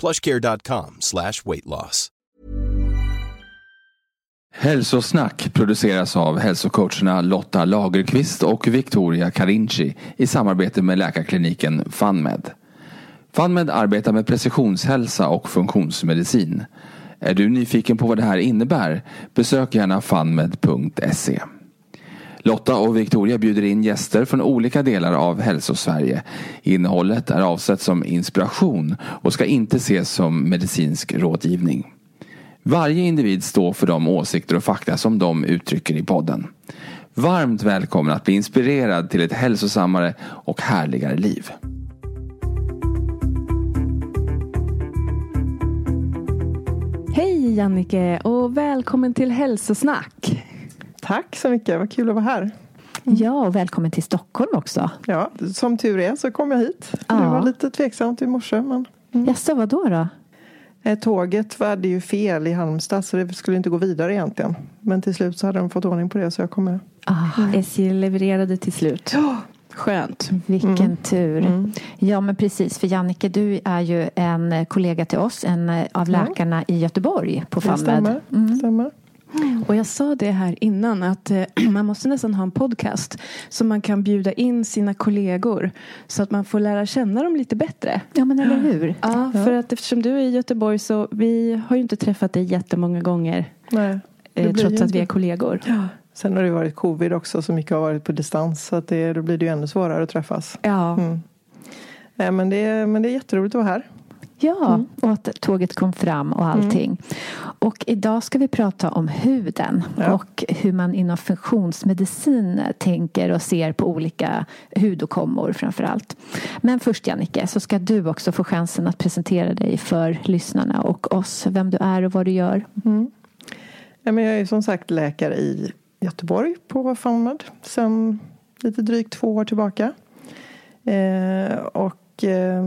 plushcare.com slash weight loss. Hälsosnack produceras av hälsocoacherna Lotta Lagerqvist och Victoria Carinci i samarbete med läkarkliniken FunMed. FunMed arbetar med precisionshälsa och funktionsmedicin. Är du nyfiken på vad det här innebär? Besök gärna funmed.se. Lotta och Victoria bjuder in gäster från olika delar av Hälsosverige. Innehållet är avsett som inspiration och ska inte ses som medicinsk rådgivning. Varje individ står för de åsikter och fakta som de uttrycker i podden. Varmt välkommen att bli inspirerad till ett hälsosammare och härligare liv. Hej Jannike och välkommen till Hälsosnack. Tack så mycket, vad kul att vara här. Ja, och välkommen till Stockholm också. Ja, som tur är så kom jag hit. Ja. Det var lite tveksamt i morse. Men, mm. Jaså, vad då? då? Eh, Tåget hade ju fel i Halmstad så det skulle inte gå vidare egentligen. Men till slut så hade de fått ordning på det så jag kom med. Ah, SJ levererade till slut. Skönt. vilken tur. Mm. Ja, men precis. För Jannike, du är ju en kollega till oss, en av Ja. läkarna i Göteborg på Det FunMed. stämmer. Mm. Och jag sa det här innan att eh, man måste nästan ha en podcast så man kan bjuda in sina kollegor så att man får lära känna dem lite bättre. Ja, men eller hur? Ja, för att eftersom du är i Göteborg så vi har ju inte träffat dig jättemånga gånger Nej, eh, trots att vi är kollegor. Sen har det varit covid också så mycket har varit på distans. Så att det, då blir det ju ännu svårare att träffas. Ja, Mm. Nej, men, det, är- men det är jätteroligt att vara här. Ja, och att tåget kom fram och allting. Och idag ska vi prata om huden Ja. och hur man inom funktionsmedicin tänker och ser på olika hudåkommor framför allt. Men först Jannike, så ska du också få chansen att presentera dig för lyssnarna och oss, vem du är och vad du gör. Ja, men jag är som sagt läkare i Göteborg på FunMed sedan lite drygt två år tillbaka. Eh, och eh,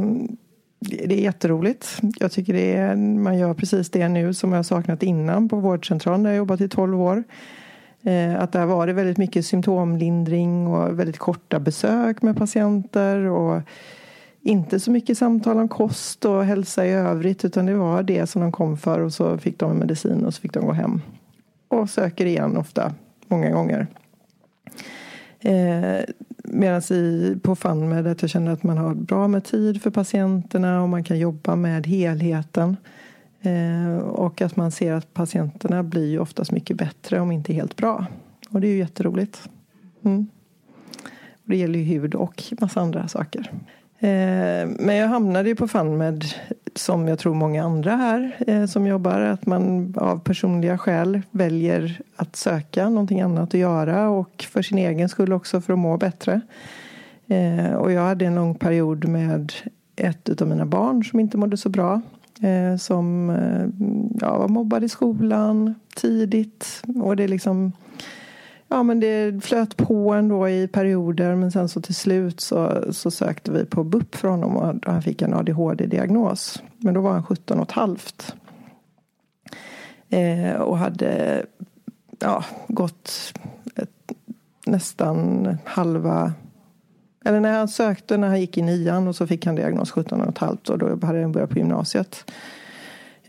det är jätteroligt. Jag tycker det är, man gör precis det nu som jag saknat innan på vårdcentralen där jag jobbat i 12 år. Eh, att där var det väldigt mycket symptomlindring och väldigt korta besök med patienter och inte så mycket samtal om kost och hälsa i övrigt utan det var det som de kom för och så fick de medicin och så fick de gå hem. Och söker igen ofta, många gånger. Eh, Medan på FunMed att jag känner att man har bra med tid för patienterna och man kan jobba med helheten. Eh, och att man ser att patienterna blir ju oftast mycket bättre om inte helt bra. Och det är ju jätteroligt. Mm. Och det gäller ju hud och massa andra saker. Eh, men jag hamnade ju på FunMed som jag tror många andra här eh, som jobbar. Att man av personliga skäl väljer att söka någonting annat att göra och för sin egen skull också för att må bättre. Eh, och jag hade en lång period med ett av mina barn som inte mådde så bra. Som ja, var mobbad i skolan tidigt. Och det liksom Ja men det flöt på ändå i perioder men sen så till slut så, så sökte vi på BUP för honom och han fick en ADHD-diagnos. Men då var han 17 och ett halvt. Eh, och hade ja, gått ett, nästan halva eller när han sökte när han gick i nian och så fick han diagnos 17 och ett halvt och då hade han börjat på gymnasiet.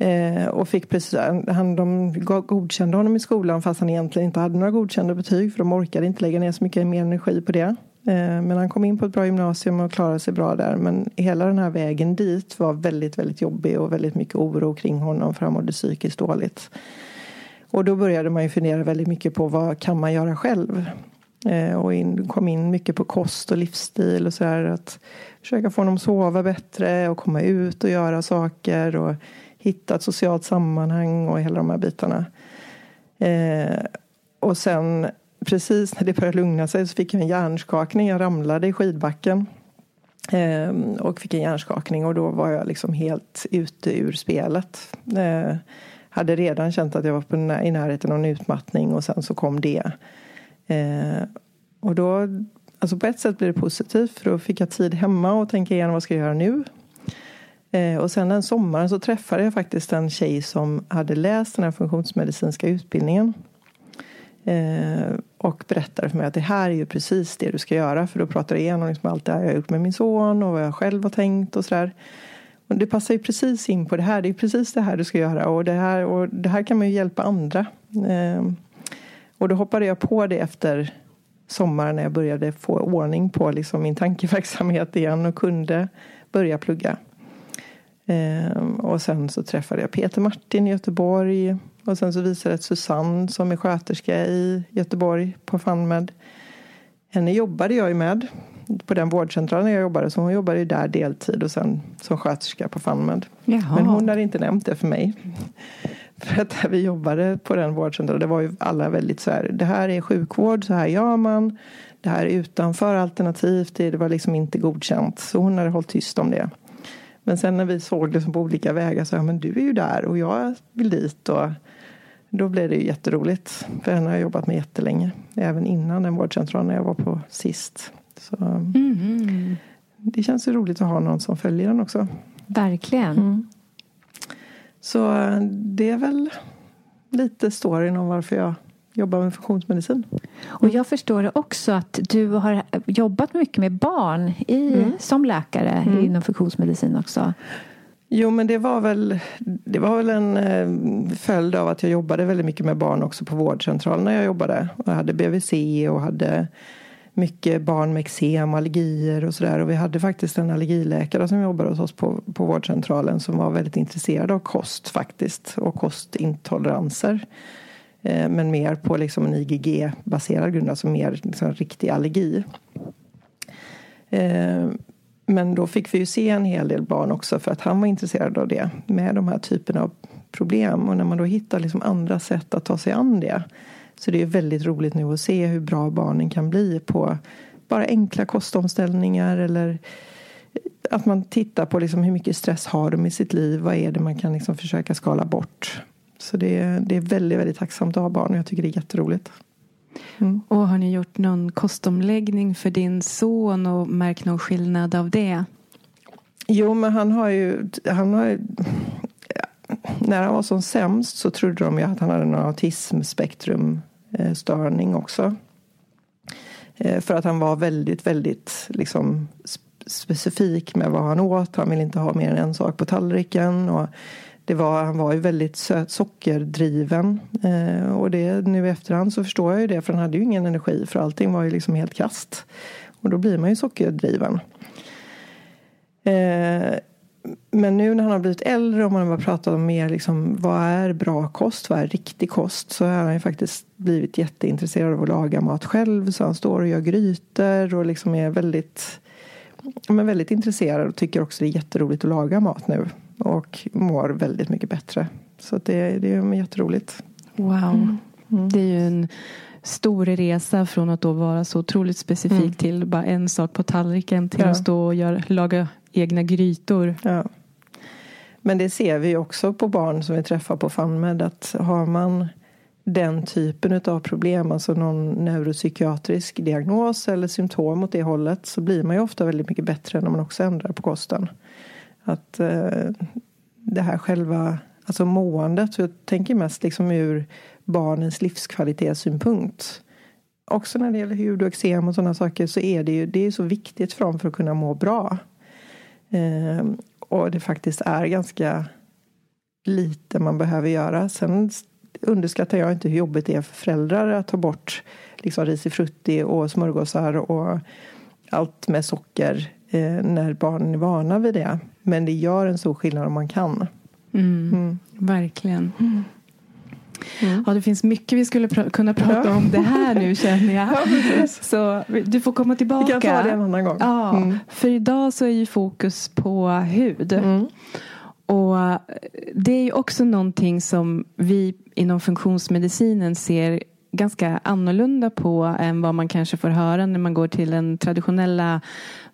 Eh, och fick precis, eh, han, de godkände honom i skolan fast han egentligen inte hade några godkända betyg för de orkade inte lägga ner så mycket mer energi på det. Eh, men han kom in på ett bra gymnasium och klarade sig bra där. Men hela den här vägen dit var väldigt, väldigt jobbig och väldigt mycket oro kring honom för han mådde psykiskt dåligt. Och då började man ju fundera väldigt mycket på vad kan man göra själv? Eh, och in, kom in mycket på kost och livsstil och sådär. Att försöka få honom att sova bättre och komma ut och göra saker och hitta ett socialt sammanhang och hela de här bitarna. Eh, och sen precis när det började lugna sig så fick jag en hjärnskakning. Jag ramlade i skidbacken. Eh, och fick en hjärnskakning och då var jag liksom helt ute ur spelet. Eh, hade redan känt att jag var på, i närheten av en utmattning och sen så kom det. Eh, och då, alltså på ett sätt blev det positivt för då fick jag tid hemma och tänka igenom vad ska jag göra nu. Eh, och sen den sommaren så träffade jag faktiskt en tjej som hade läst den här funktionsmedicinska utbildningen. Eh, och berättade för mig att det här är ju precis det du ska göra. För då pratade jag igenom liksom allt det här jag har gjort med min son och vad jag själv har tänkt och sådär. Och det passar ju precis in på det här. Det är precis det här du ska göra. Och det här, och det här kan man ju hjälpa andra. Eh, och då hoppade jag på det efter sommaren när jag började få ordning på liksom min tankeverksamhet igen och kunde börja plugga. Ehm, och sen så träffade jag Peter Martin i Göteborg. Och sen så visade det Susanne som är sköterska i Göteborg på FunMed. Henne jobbade jag ju med på den vårdcentralen jag jobbade. Så hon jobbade ju där deltid och sen som sköterska på FunMed. Jaha. Men hon hade inte nämnt det för mig. För att vi jobbade på den vårdcentralen, det var ju alla väldigt så här, det här är sjukvård, så här gör man. Det här är utanför alternativt, det var liksom inte godkänt. Så hon hade hållit tyst om det. Men sen när vi såg det på olika vägar så ja, men du är ju där och jag vill dit. Och då blev det ju jätteroligt. För henne har jag jobbat med jättelänge. Även innan den vårdcentralen när jag var på sist. Så mm. Det känns ju roligt att ha någon som följer den också. Verkligen. Mm. Så det är väl lite storyn om varför jag jobbar med funktionsmedicin. Och jag förstår också att du har jobbat mycket med barn i, mm. som läkare mm. inom funktionsmedicin också. Jo, men det var väl, det var väl en eh, följd av att jag jobbade väldigt mycket med barn också på vårdcentralen när jag jobbade. Jag hade BVC och hade mycket barn med eksem, allergier och sådär. Och vi hade faktiskt en allergiläkare som jobbade hos oss på, på vårdcentralen som var väldigt intresserad av kost faktiskt och kostintoleranser. Eh, men mer på liksom en IgG-baserad grund, alltså mer liksom riktig allergi. Eh, men då fick vi ju se en hel del barn också för att han var intresserad av det med de här typerna av problem. Och när man då hittar liksom andra sätt att ta sig an det så det är väldigt roligt nu att se hur bra barnen kan bli på bara enkla kostomställningar eller eh, att man tittar på liksom hur mycket stress har de i sitt liv. Vad är det man kan liksom försöka skala bort? Så det är, det är väldigt, väldigt tacksamt att ha barn och jag tycker det är jätteroligt. Mm. Och har ni gjort någon kostomläggning för din son och märkt någon skillnad av det? Jo, men han har ju, han har när han var som sämst så trodde de ju att han hade någon autismspektrumstörning också. Eh, för att han var väldigt, väldigt liksom specifik med vad han åt. Han ville inte ha mer än en sak på tallriken. Och det var, han var ju väldigt söt, sockerdriven. Eh, och det, nu i efterhand så förstår jag ju det för han hade ju ingen energi för allting var ju liksom helt kast. Och då blir man ju sockerdriven. Eh, men nu när han har blivit äldre och man har pratat om mer liksom, vad är bra kost, vad är riktig kost så har han ju faktiskt blivit jätteintresserad av att laga mat själv. Så han står och gör grytor och liksom är väldigt, men väldigt intresserad och tycker också det är jätteroligt att laga mat nu och mår väldigt mycket bättre. Så det, det är jätteroligt. Wow. Mm. Mm. Det är ju en stor resa från att då vara så otroligt specifik mm. till bara en sak på tallriken till ja. att stå och göra, laga egna grytor. Ja. Men det ser vi också på barn som vi träffar på FunMed att har man den typen av problem, alltså någon neuropsykiatrisk diagnos eller symptom åt det hållet så blir man ju ofta väldigt mycket bättre när man också ändrar på kosten. Att eh, det här själva alltså måendet, så jag tänker mest liksom ur barnens livskvalitetssynpunkt. Också när det gäller hud och eksem och sådana saker så är det ju det är så viktigt för dem för att kunna må bra. Eh, och det faktiskt är ganska lite man behöver göra. Sen underskattar jag inte hur jobbigt det är för föräldrar att ta bort liksom risifrutti och smörgåsar och allt med socker eh, när barnen är vana vid det. Men det gör en stor skillnad om man kan. Mm, mm. Verkligen. Mm. Ja, det finns mycket vi skulle pr kunna prata ja. om det här nu känner jag. Ja, så du får komma tillbaka. Vi kan ta det en annan gång. Ja, mm. För idag så är ju fokus på hud. Mm. Och det är ju också någonting som vi inom funktionsmedicinen ser ganska annorlunda på än vad man kanske får höra när man går till den traditionella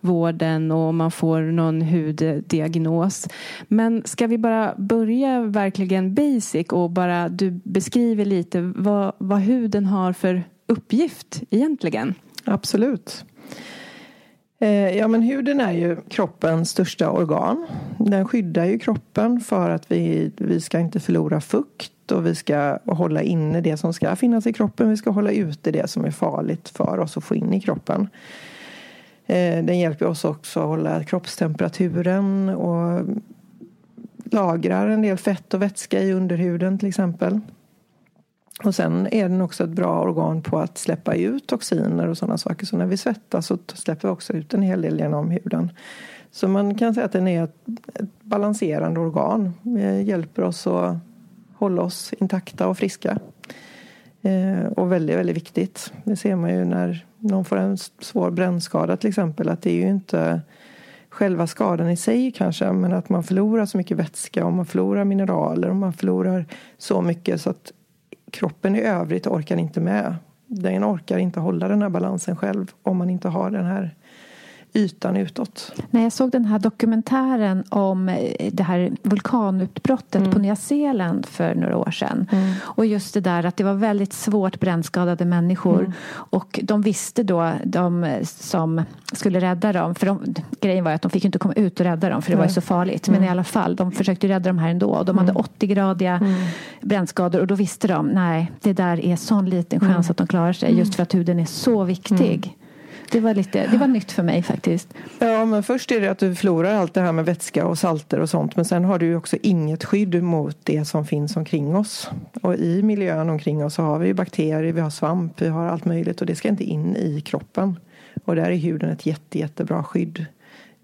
vården och man får någon huddiagnos. Men ska vi bara börja verkligen basic och bara du beskriver lite vad, vad huden har för uppgift egentligen? Absolut. Eh, ja, men huden är ju kroppens största organ. Den skyddar ju kroppen för att vi, vi ska inte förlora fukt och vi ska hålla inne det som ska finnas i kroppen. Vi ska hålla ute det som är farligt för oss att få in i kroppen. Eh, den hjälper oss också att hålla kroppstemperaturen och lagrar en del fett och vätska i underhuden till exempel. Och sen är den också ett bra organ på att släppa ut toxiner och sådana saker. Så när vi svettas så släpper vi också ut en hel del genom huden. Så man kan säga att den är ett, ett balanserande organ. Det hjälper oss att hålla oss intakta och friska. Eh, och väldigt, väldigt viktigt. Det ser man ju när någon får en svår brännskada till exempel. Att det är ju inte själva skadan i sig kanske men att man förlorar så mycket vätska och man förlorar mineraler och man förlorar så mycket så att kroppen i övrigt orkar inte med. Den orkar inte hålla den här balansen själv om man inte har den här ytan utåt. När jag såg den här dokumentären om eh, det här vulkanutbrottet mm. på Nya Zeeland för några år sedan. Mm. Och just det där att det var väldigt svårt brännskadade människor. Mm. Och de visste då, de som skulle rädda dem, för de, grejen var att de fick inte komma ut och rädda dem för det var ju så farligt. Men i mm. alla fall, de försökte rädda dem här ändå. Och de hade 80-gradiga mm. mm. brännskador och då visste de, nej, det där är sån liten chans att de klarar sig just för att huden är så viktig. Det var, lite, det var nytt för mig faktiskt. Ja, men först är det att du förlorar allt det här med vätska och salter och sånt. Men sen har du ju också inget skydd mot det som finns omkring oss. Och i miljön omkring oss så har vi bakterier, vi har svamp, vi har allt möjligt. Och det ska inte in i kroppen. Och där är huden ett jätte, jättebra skydd.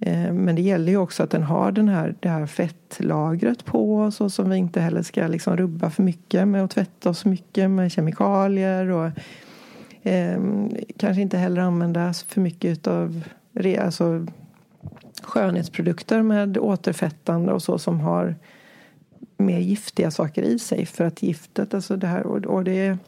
Eh, men det gäller ju också att den har den här, det här fettlagret på så som vi inte heller ska liksom rubba för mycket med att tvätta oss mycket med kemikalier och Eh, kanske inte heller använda för mycket av alltså, skönhetsprodukter med återfettande och så som har mer giftiga saker i sig. För att giftet, alltså det här och, och det,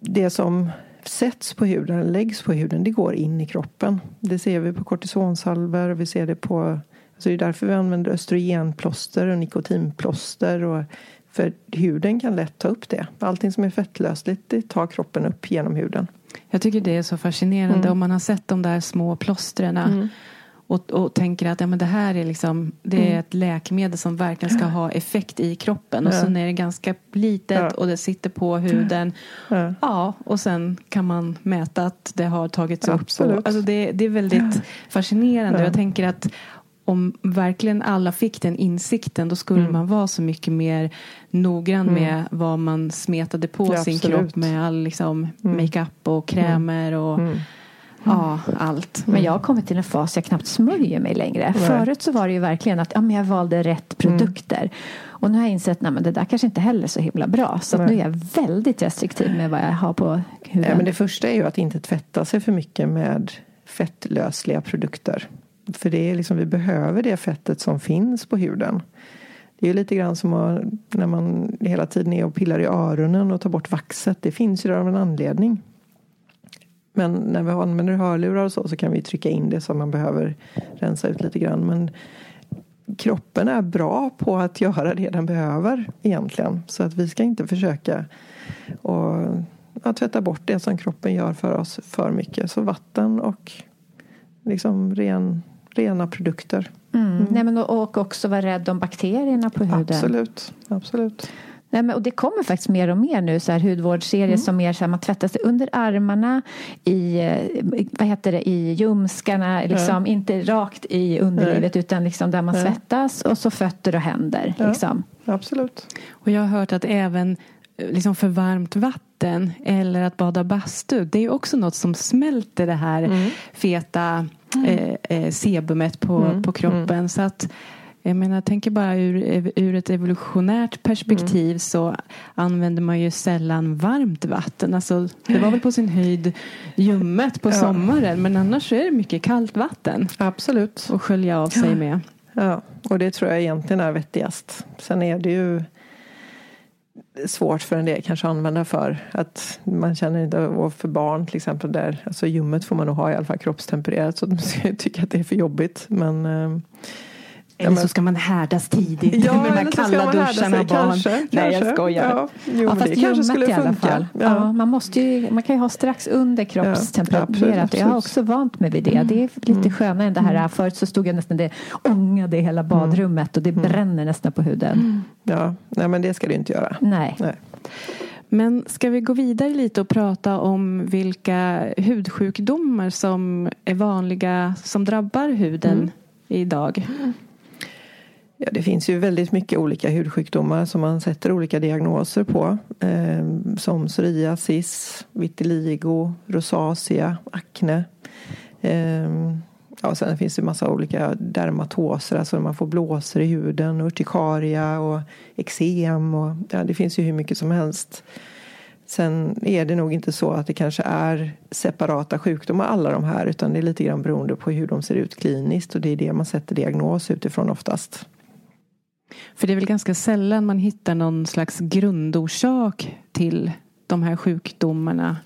det som sätts på huden, läggs på huden, det går in i kroppen. Det ser vi på kortisonsalver, vi ser det på Alltså det är därför vi använder östrogenplåster och nikotinplåster och för huden kan lätt ta upp det. Allting som är fettlösligt det tar kroppen upp genom huden. Jag tycker det är så fascinerande mm. om man har sett de där små plåstren mm. och, och tänker att ja, men det här är, liksom, det är mm. ett läkemedel som verkligen ska ha effekt i kroppen. Och sen är det ganska litet och det sitter på huden. Ja. och sen kan man mäta att det har tagits upp. Och, alltså det, det är väldigt fascinerande. Jag tänker att om verkligen alla fick den insikten då skulle mm. man vara så mycket mer noggrann mm. med vad man smetade på ja, sin absolut. kropp med all liksom, mm. makeup och krämer och mm. Ja, allt. Men jag har kommit till en fas jag knappt smörjer mig längre. Förut så var det ju verkligen att ja, men jag valde rätt produkter. Mm. Och nu har jag insett att det där kanske inte heller är så himla bra. Så nu är jag väldigt restriktiv med vad jag har på huden. Ja, men det första är ju att inte tvätta sig för mycket med fettlösliga produkter. För det är liksom, vi behöver det fettet som finns på huden. Det är lite grann som när man hela tiden är och pillar i öronen och tar bort vaxet. Det finns ju där av en anledning. Men när vi använder hörlurar och så, så kan vi trycka in det som man behöver rensa ut lite grann. Men kroppen är bra på att göra det den behöver egentligen. Så att vi ska inte försöka och, att tvätta bort det som kroppen gör för oss för mycket. Så vatten och liksom ren rena produkter. Mm. Mm. Nej, men och också vara rädd om bakterierna på huden. Absolut. Absolut. Nej, men, och det kommer faktiskt mer och mer nu så här hudvårdsserier mm. som mer så här, man tvättar sig under armarna i, eh, vad heter det, i ljumskarna, liksom, ja. inte rakt i underlivet ja. utan liksom där man svettas och så fötter och händer. Liksom. absolut. Och jag har hört att även eh, liksom för varmt vatten eller att bada bastu, det är också något som smälter det här mm. feta eh, eh, sebumet på, mm. på kroppen. Mm. Så att jag menar, jag tänker bara ur, ur ett evolutionärt perspektiv mm. så använder man ju sällan varmt vatten. Alltså, det var väl på sin höjd ljummet på ja. sommaren men annars är det mycket kallt vatten. Absolut. Och skölja av sig ja. med. Ja, och det tror jag egentligen är vettigast. Sen är det ju svårt för en del kanske att använda för att man känner inte, och för barn till exempel där, alltså ljummet får man nog ha i alla fall kroppstempererat så att de tycker att det är för jobbigt. Men eh, eller så ska man härdas tidigt ja, med de här kalla duscharna och barn. Kanske, Nej, kanske. jag skojar. Ja, jo, ja, fast det kanske skulle i funka. Fall. Ja. ja. man, måste ju, man kan ju ha strax under kroppstempererat. Ja, jag har också vant mig vid det. Det är lite mm. skönare än det här. Mm. Förut så stod jag nästan det ångade i hela mm. badrummet och det mm. bränner nästan på huden. Mm. Ja, nej men det ska du inte göra. Nej. nej. Men ska vi gå vidare lite och prata om vilka hudsjukdomar som är vanliga som drabbar huden mm. idag? Ja, det finns ju väldigt mycket olika hudsjukdomar som man sätter olika diagnoser på. Eh, som psoriasis, vitiligo, rosacea, akne. Eh, ja, sen finns det massa olika dermatoser, alltså man får blåsor i huden, urtikaria och eksem. Och, ja, det finns ju hur mycket som helst. Sen är det nog inte så att det kanske är separata sjukdomar alla de här utan det är lite grann beroende på hur de ser ut kliniskt och det är det man sätter diagnos utifrån oftast. För det är väl ganska sällan man hittar någon slags grundorsak till de här sjukdomarna?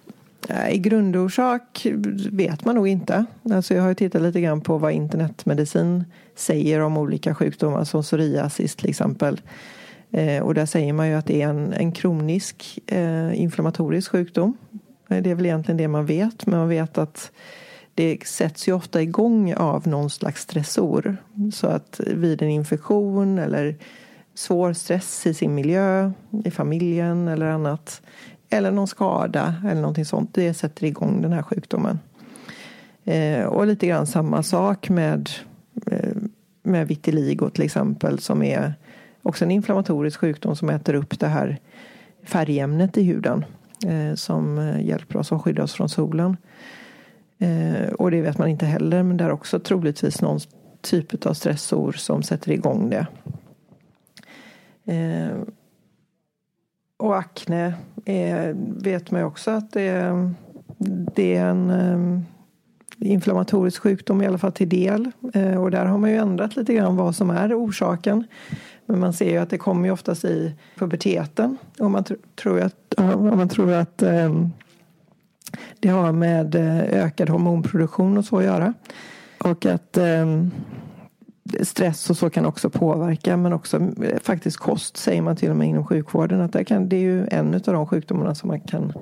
I grundorsak vet man nog inte. Alltså jag har tittat lite grann på vad internetmedicin säger om olika sjukdomar som psoriasis till exempel. Eh, och där säger man ju att det är en, en kronisk eh, inflammatorisk sjukdom. Eh, det är väl egentligen det man vet, men man vet att det sätts ju ofta igång av någon slags stressor. Så att vid en infektion eller svår stress i sin miljö, i familjen eller annat. Eller någon skada eller någonting sånt. Det sätter igång den här sjukdomen. Eh, och lite grann samma sak med, eh, med vitiligo till exempel som är också en inflammatorisk sjukdom som äter upp det här färgämnet i huden eh, som eh, hjälper oss att skydda oss från solen. Eh, och det vet man inte heller men det är också troligtvis någon typ av stressor som sätter igång det. Eh, och akne är, vet man ju också att det är, det är en eh, inflammatorisk sjukdom i alla fall till del. Eh, och där har man ju ändrat lite grann vad som är orsaken. Men man ser ju att det kommer ju oftast i puberteten. Och man tr tror att, man tror att eh, det har med eh, ökad hormonproduktion och så att göra. Och att ehm, stress och så kan också påverka men också eh, faktiskt kost säger man till och med inom sjukvården att det, kan, det är ju en av de sjukdomarna som man kan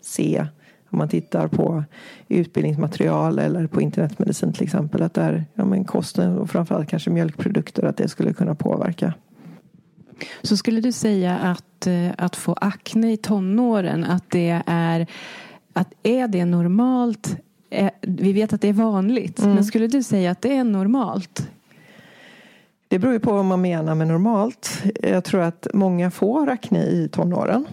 se om man tittar på utbildningsmaterial eller på internetmedicin till exempel att där, ja, men kosten och framförallt kanske mjölkprodukter att det skulle kunna påverka. Så skulle du säga att, eh, att få akne i tonåren att det är att är det normalt? Vi vet att det är vanligt, mm. men skulle du säga att det är normalt? Det beror ju på vad man menar med normalt. Jag tror att många får akne i tonåren.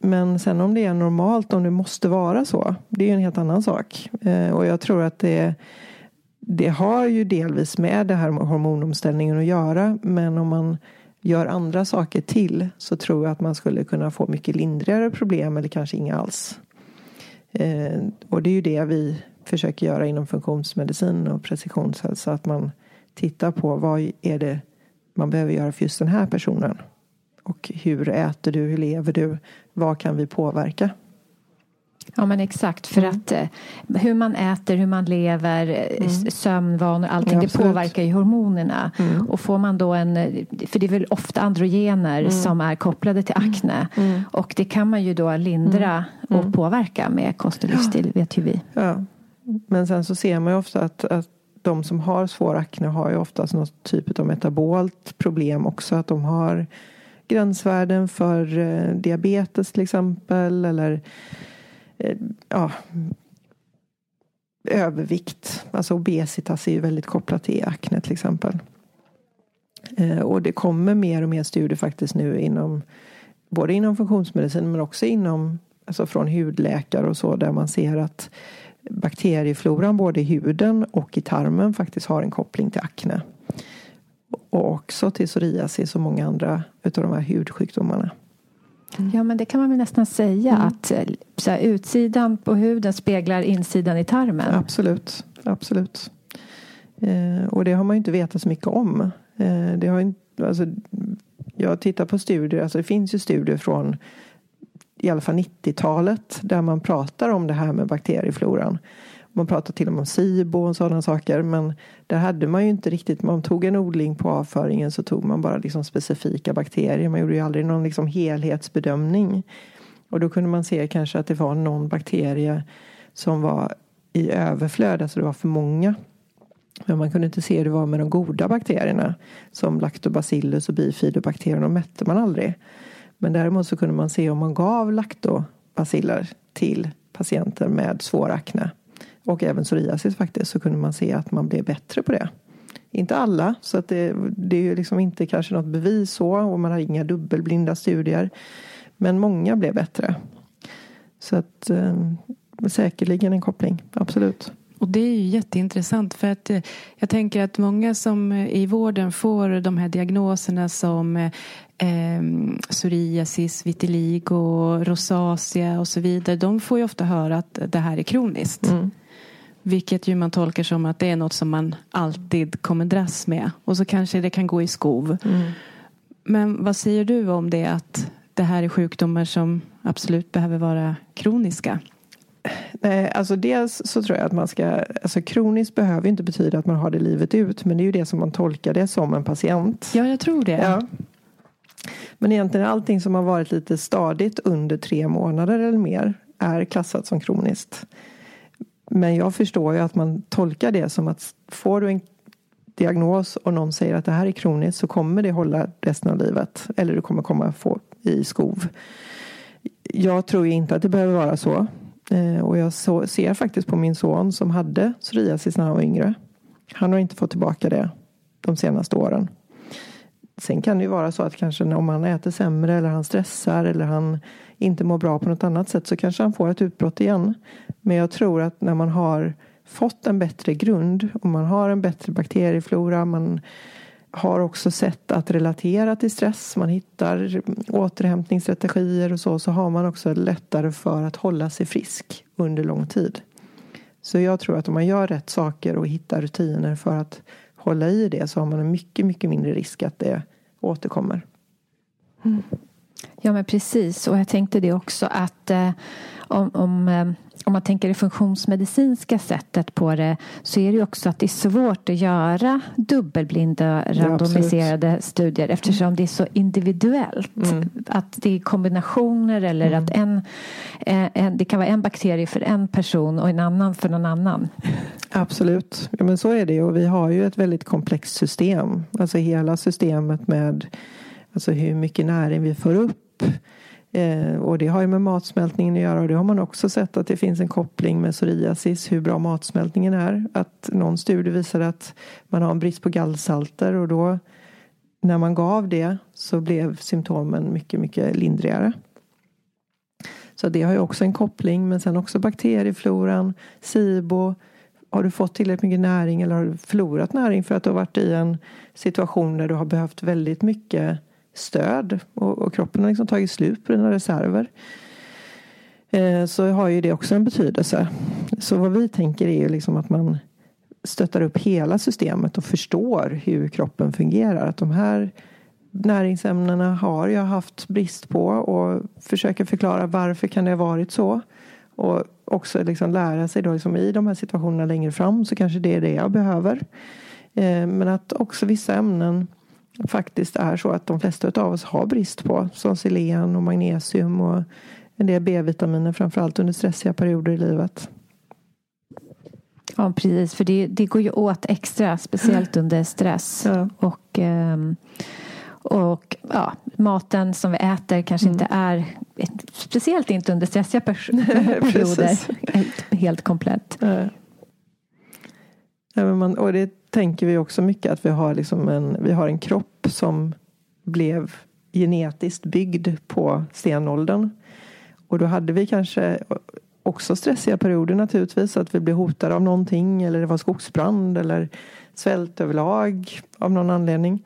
Men sen om det är normalt, om det måste vara så, det är en helt annan sak. Eh, och jag tror att det, det har ju delvis med det här med hormonomställningen att göra. Men om man gör andra saker till så tror jag att man skulle kunna få mycket lindrigare problem eller kanske inga alls. Eh, och det är ju det vi försöker göra inom funktionsmedicin och precisionshälsa. Att man tittar på vad är det man behöver göra för just den här personen. Och hur äter du, hur lever du, vad kan vi påverka? Ja men exakt för mm. att eh, hur man äter, hur man lever, eh, mm. sömnvanor, allting ja, det påverkar ju hormonerna. Mm. Och får man då en, eh, för det är väl ofta androgener mm. som är kopplade till mm. akne. Mm. Och det kan man ju då lindra och påverka med kost och livsstil ja. vet ju vi. Ja. Men sen så ser man ju ofta att, att de som har svår akne har ju oftast någon typ av metabolt problem också. Att de har gränsvärden för diabetes till exempel. Eller Eh, ja, övervikt. Alltså obesitas är ju väldigt kopplat till akne till exempel. Eh, och det kommer mer och mer studier faktiskt nu inom både inom funktionsmedicin men också inom alltså från hudläkare och så där man ser att bakteriefloran både i huden och i tarmen faktiskt har en koppling till akne. Och också till psoriasis och många andra utav de här hudsjukdomarna. Mm. Ja, men det kan man väl nästan säga mm. att eh, så här, utsidan på huden speglar insidan i tarmen. Absolut, absolut. Eh, och det har man ju inte vetat så mycket om. Eh, det har inte, alltså, jag tittar på studier, alltså det finns ju studier från i alla fall 90-talet där man pratar om det här med bakteriefloran. Man pratar till och med om SIBO och sådana saker. Men där hade man ju inte riktigt, man tog en odling på avföringen så tog man bara liksom specifika bakterier. Man gjorde ju aldrig någon liksom helhetsbedömning. Och då kunde man se kanske att det var någon bakterie som var i överflöd, alltså det var för många. Men man kunde inte se hur det var med de goda bakterierna. Som lactobacillus och bifidobakterier, de mätte man aldrig. Men däremot så kunde man se om man gav laktobaciller till patienter med svår akne och även psoriasis faktiskt så kunde man se att man blev bättre på det. Inte alla, så att det, det är liksom inte kanske något bevis så och man har inga dubbelblinda studier. Men många blev bättre. Så att eh, säkerligen en koppling, absolut. Och det är ju jätteintressant för att eh, jag tänker att många som eh, i vården får de här diagnoserna som eh, psoriasis, vitiligo, rosacea och så vidare. De får ju ofta höra att det här är kroniskt. Mm. Vilket ju man tolkar som att det är något som man alltid kommer dras med. Och så kanske det kan gå i skov. Mm. Men vad säger du om det att det här är sjukdomar som absolut behöver vara kroniska? Nej, alltså dels så tror jag att man ska, alltså kroniskt behöver inte betyda att man har det livet ut, men det är ju det som man tolkar det som en patient. Ja, jag tror det. Ja. Men egentligen allting som har varit lite stadigt under tre månader eller mer är klassat som kroniskt. Men jag förstår ju att man tolkar det som att får du en diagnos och någon säger att det här är kroniskt så kommer det hålla resten av livet. Eller du kommer komma få i skov. Jag tror inte att det behöver vara så. Eh, och jag så, ser faktiskt på min son som hade psoriasis när han var yngre. Han har inte fått tillbaka det de senaste åren. Sen kan det ju vara så att kanske om han äter sämre eller han stressar eller han inte mår bra på något annat sätt så kanske han får ett utbrott igen. Men jag tror att när man har fått en bättre grund och man har en bättre bakterieflora, man har också sätt att relatera till stress, man hittar återhämtningsstrategier och så, så har man också lättare för att hålla sig frisk under lång tid. Så jag tror att om man gör rätt saker och hittar rutiner för att hålla i det så har man en mycket, mycket mindre risk att det återkommer. Mm. Ja men precis och jag tänkte det också att eh, om, om, eh, om man tänker det funktionsmedicinska sättet på det så är det ju också att det är svårt att göra dubbelblinda randomiserade ja, studier eftersom det är så individuellt. Mm. Att det är kombinationer eller mm. att en, eh, en, det kan vara en bakterie för en person och en annan för någon annan. Absolut, ja, men så är det och vi har ju ett väldigt komplext system. Alltså hela systemet med Alltså hur mycket näring vi får upp. Eh, och det har ju med matsmältningen att göra och det har man också sett att det finns en koppling med psoriasis, hur bra matsmältningen är. Att någon studie visade att man har en brist på gallsalter och då när man gav det så blev symptomen mycket, mycket lindrigare. Så det har ju också en koppling men sen också bakteriefloran, SIBO. Har du fått tillräckligt mycket näring eller har du förlorat näring för att du har varit i en situation där du har behövt väldigt mycket stöd och, och kroppen har liksom tagit slut på dina reserver. Eh, så har ju det också en betydelse. Så vad vi tänker är ju liksom att man stöttar upp hela systemet och förstår hur kroppen fungerar. Att de här näringsämnena har jag haft brist på och försöker förklara varför kan det ha varit så. Och också liksom lära sig då liksom i de här situationerna längre fram så kanske det är det jag behöver. Eh, men att också vissa ämnen faktiskt är så att de flesta av oss har brist på. Som selen och magnesium och en del B-vitaminer framförallt under stressiga perioder i livet. Ja precis, för det, det går ju åt extra, speciellt under stress. Ja. Och, ehm, och ja, maten som vi äter kanske mm. inte är, speciellt inte under stressiga perioder, helt komplett. Ja. Ja, men man, och det tänker vi också mycket att vi har, liksom en, vi har en kropp kropp som blev genetiskt byggd på stenåldern. Och då hade vi kanske också stressiga perioder naturligtvis. Att vi blev hotade av någonting eller det var skogsbrand eller svält överlag av någon anledning.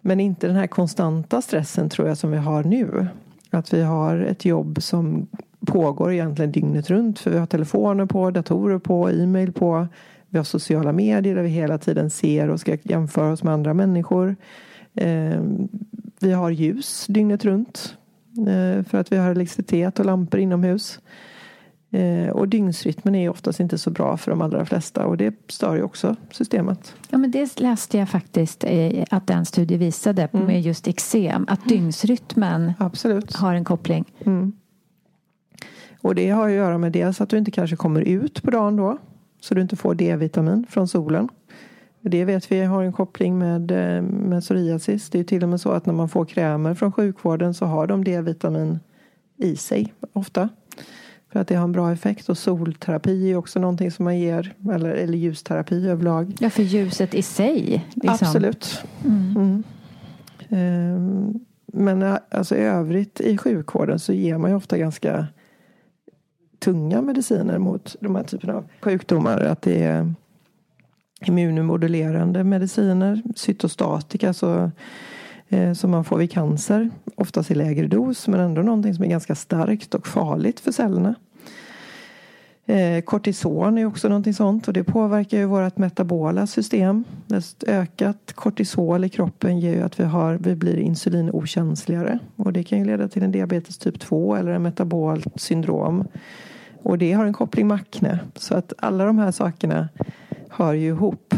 Men inte den här konstanta stressen tror jag som vi har nu. Att vi har ett jobb som pågår egentligen dygnet runt. För vi har telefoner på, datorer på, e-mail på. Vi har sociala medier där vi hela tiden ser och ska jämföra oss med andra människor. Eh, vi har ljus dygnet runt. Eh, för att vi har elektricitet och lampor inomhus. Eh, och dygnsrytmen är oftast inte så bra för de allra flesta och det stör ju också systemet. Ja, men det läste jag faktiskt att den studie visade mm. med just eksem. Att dygnsrytmen Absolut. har en koppling. Mm. Och det har att göra med dels att du inte kanske kommer ut på dagen då. Så du inte får D-vitamin från solen. Det vet vi har en koppling med, eh, med psoriasis. Det är till och med så att när man får krämer från sjukvården så har de D-vitamin i sig ofta. För att det har en bra effekt. Och solterapi är också någonting som man ger. Eller, eller ljusterapi överlag. Ja, för ljuset i sig. Liksom. Absolut. Mm. Mm. Um, men eh, alltså, i övrigt i sjukvården så ger man ju ofta ganska tunga mediciner mot de här typerna av sjukdomar. Att det är immunmodulerande mediciner, cytostatika, så, eh, som man får vid cancer. Oftast i lägre dos, men ändå någonting som är ganska starkt och farligt för cellerna. Eh, kortison är också någonting sånt och det påverkar ju vårt metabola system. Ett ökat kortisol i kroppen ger ju att vi, har, vi blir insulinokänsligare och det kan ju leda till en diabetes typ 2 eller en metabolt syndrom. Och det har en koppling med akne. Så att alla de här sakerna hör ju ihop.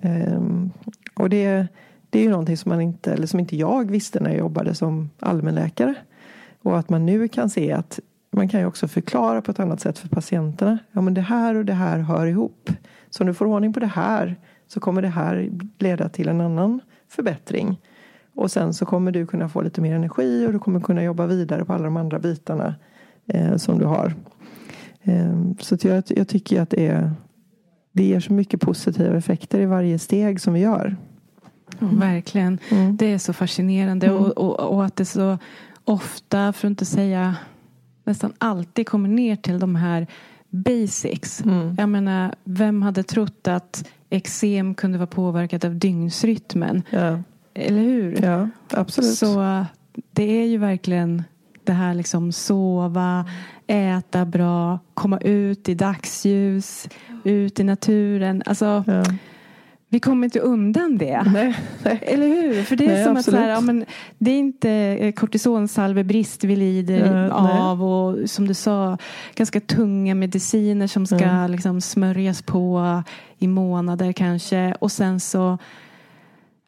Ehm, och det, det är ju någonting som man inte, eller som inte jag visste när jag jobbade som allmänläkare. Och att man nu kan se att man kan ju också förklara på ett annat sätt för patienterna. Ja men det här och det här hör ihop. Så om du får ordning på det här så kommer det här leda till en annan förbättring. Och sen så kommer du kunna få lite mer energi och du kommer kunna jobba vidare på alla de andra bitarna eh, som du har. Eh, så jag, jag tycker att det är det ger så mycket positiva effekter i varje steg som vi gör. Mm. Verkligen. Mm. Det är så fascinerande mm. och, och, och, att det så ofta, för att inte säga nästan alltid kommer ner till de här basics. Mm. Jag menar, vem hade trott att eksem kunde vara påverkat av dygnsrytmen? Ja. Eller hur? Ja, absolut. Så det är ju verkligen det här liksom sova, äta bra, komma ut i dagsljus, ut i naturen. Alltså, ja. Vi kommer inte undan det. Nej, nej. Eller hur? För det är nej, som absolut. att så här, ja, men det är inte eh, kortisonsalvebrist vi lider av och som du sa ganska tunga mediciner som ska mm. liksom smörjas på i månader kanske och sen så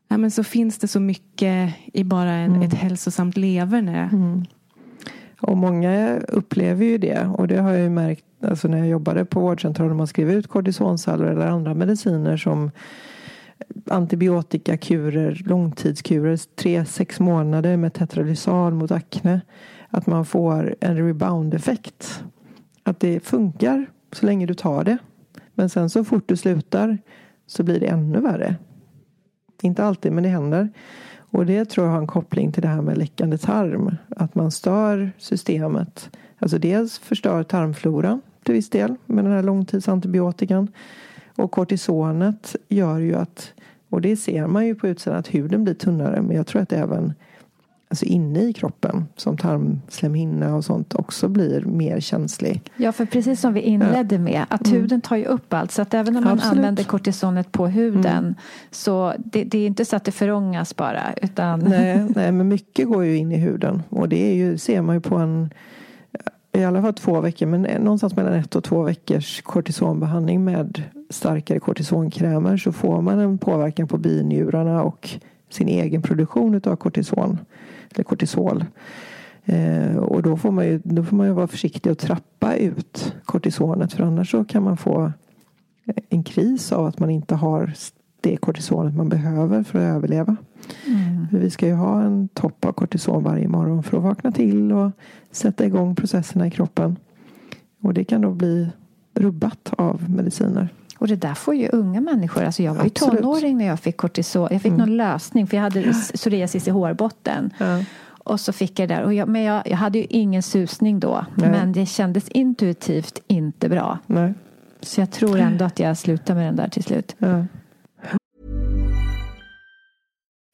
ja, men så finns det så mycket i bara en, mm. ett hälsosamt leverne. Mm. Och många upplever ju det och det har jag ju märkt alltså när jag jobbade på vårdcentralen och man skrev ut kortisonsalvor eller andra mediciner som antibiotikakurer, långtidskurer, tre, sex månader med tetralysal mot akne. Att man får en rebound-effekt. Att det funkar så länge du tar det. Men sen så fort du slutar så blir det ännu värre. Inte alltid, men det händer. Och det tror jag har en koppling till det här med läckande tarm. Att man stör systemet. Alltså dels förstör tarmfloran till viss del med den här långtidsantibiotikan. Och kortisonet gör ju att, och det ser man ju på utsidan, att huden blir tunnare. Men jag tror att även alltså inne i kroppen som tarmslemhinna och sånt också blir mer känslig. Ja, för precis som vi inledde med att mm. huden tar ju upp allt så att även om man Absolut. använder kortisonet på huden mm. så det, det, är inte så att det förångas bara utan nej, nej, men mycket går ju in i huden och det är ju, ser man ju på en i alla fall två veckor, men någonstans mellan ett och två veckors kortisonbehandling med starkare kortisonkrämer så får man en påverkan på binjurarna och sin egen produktion av kortison eller kortisol. Eh, och då får, man ju, då får man ju vara försiktig och trappa ut kortisonet för annars så kan man få en kris av att man inte har det kortisonet man behöver för att överleva. Mm. Vi ska ju ha en topp av kortison varje morgon för att vakna till och sätta igång processerna i kroppen. Och det kan då bli rubbat av mediciner. Och det där får ju unga människor. Alltså jag var ju Absolut. tonåring när jag fick kortison. Jag fick någon lösning för jag hade psoriasis i hårbotten. Ja. Och så fick jag det där. Och jag, men jag, jag hade ju ingen susning då. Nej. Men det kändes intuitivt inte bra. Nej. Så jag tror ändå att jag slutar med den där till slut. Ja.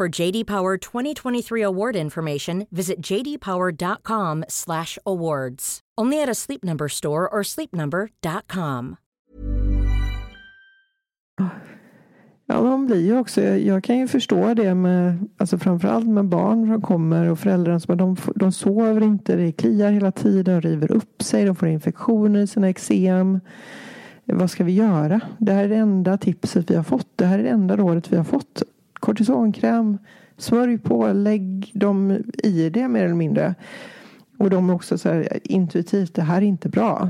For JD Power 2023 award information, visit jdpower.com/awards. Only at a Sleep Number store or sleepnumber.com. Ja, de blir ju också, jag kan ju förstå det med, alltså framförallt med barn som kommer och föräldrar som de, de sover inte, det kliar hela tiden, river upp sig, de får infektioner i sina eksem. Vad ska vi göra? Det här är det enda tipset vi har fått. Det här är det enda rådet vi har fått. Kortisonkräm, smörj på, lägg dem i det mer eller mindre. Och de är också så här intuitivt, det här är inte bra.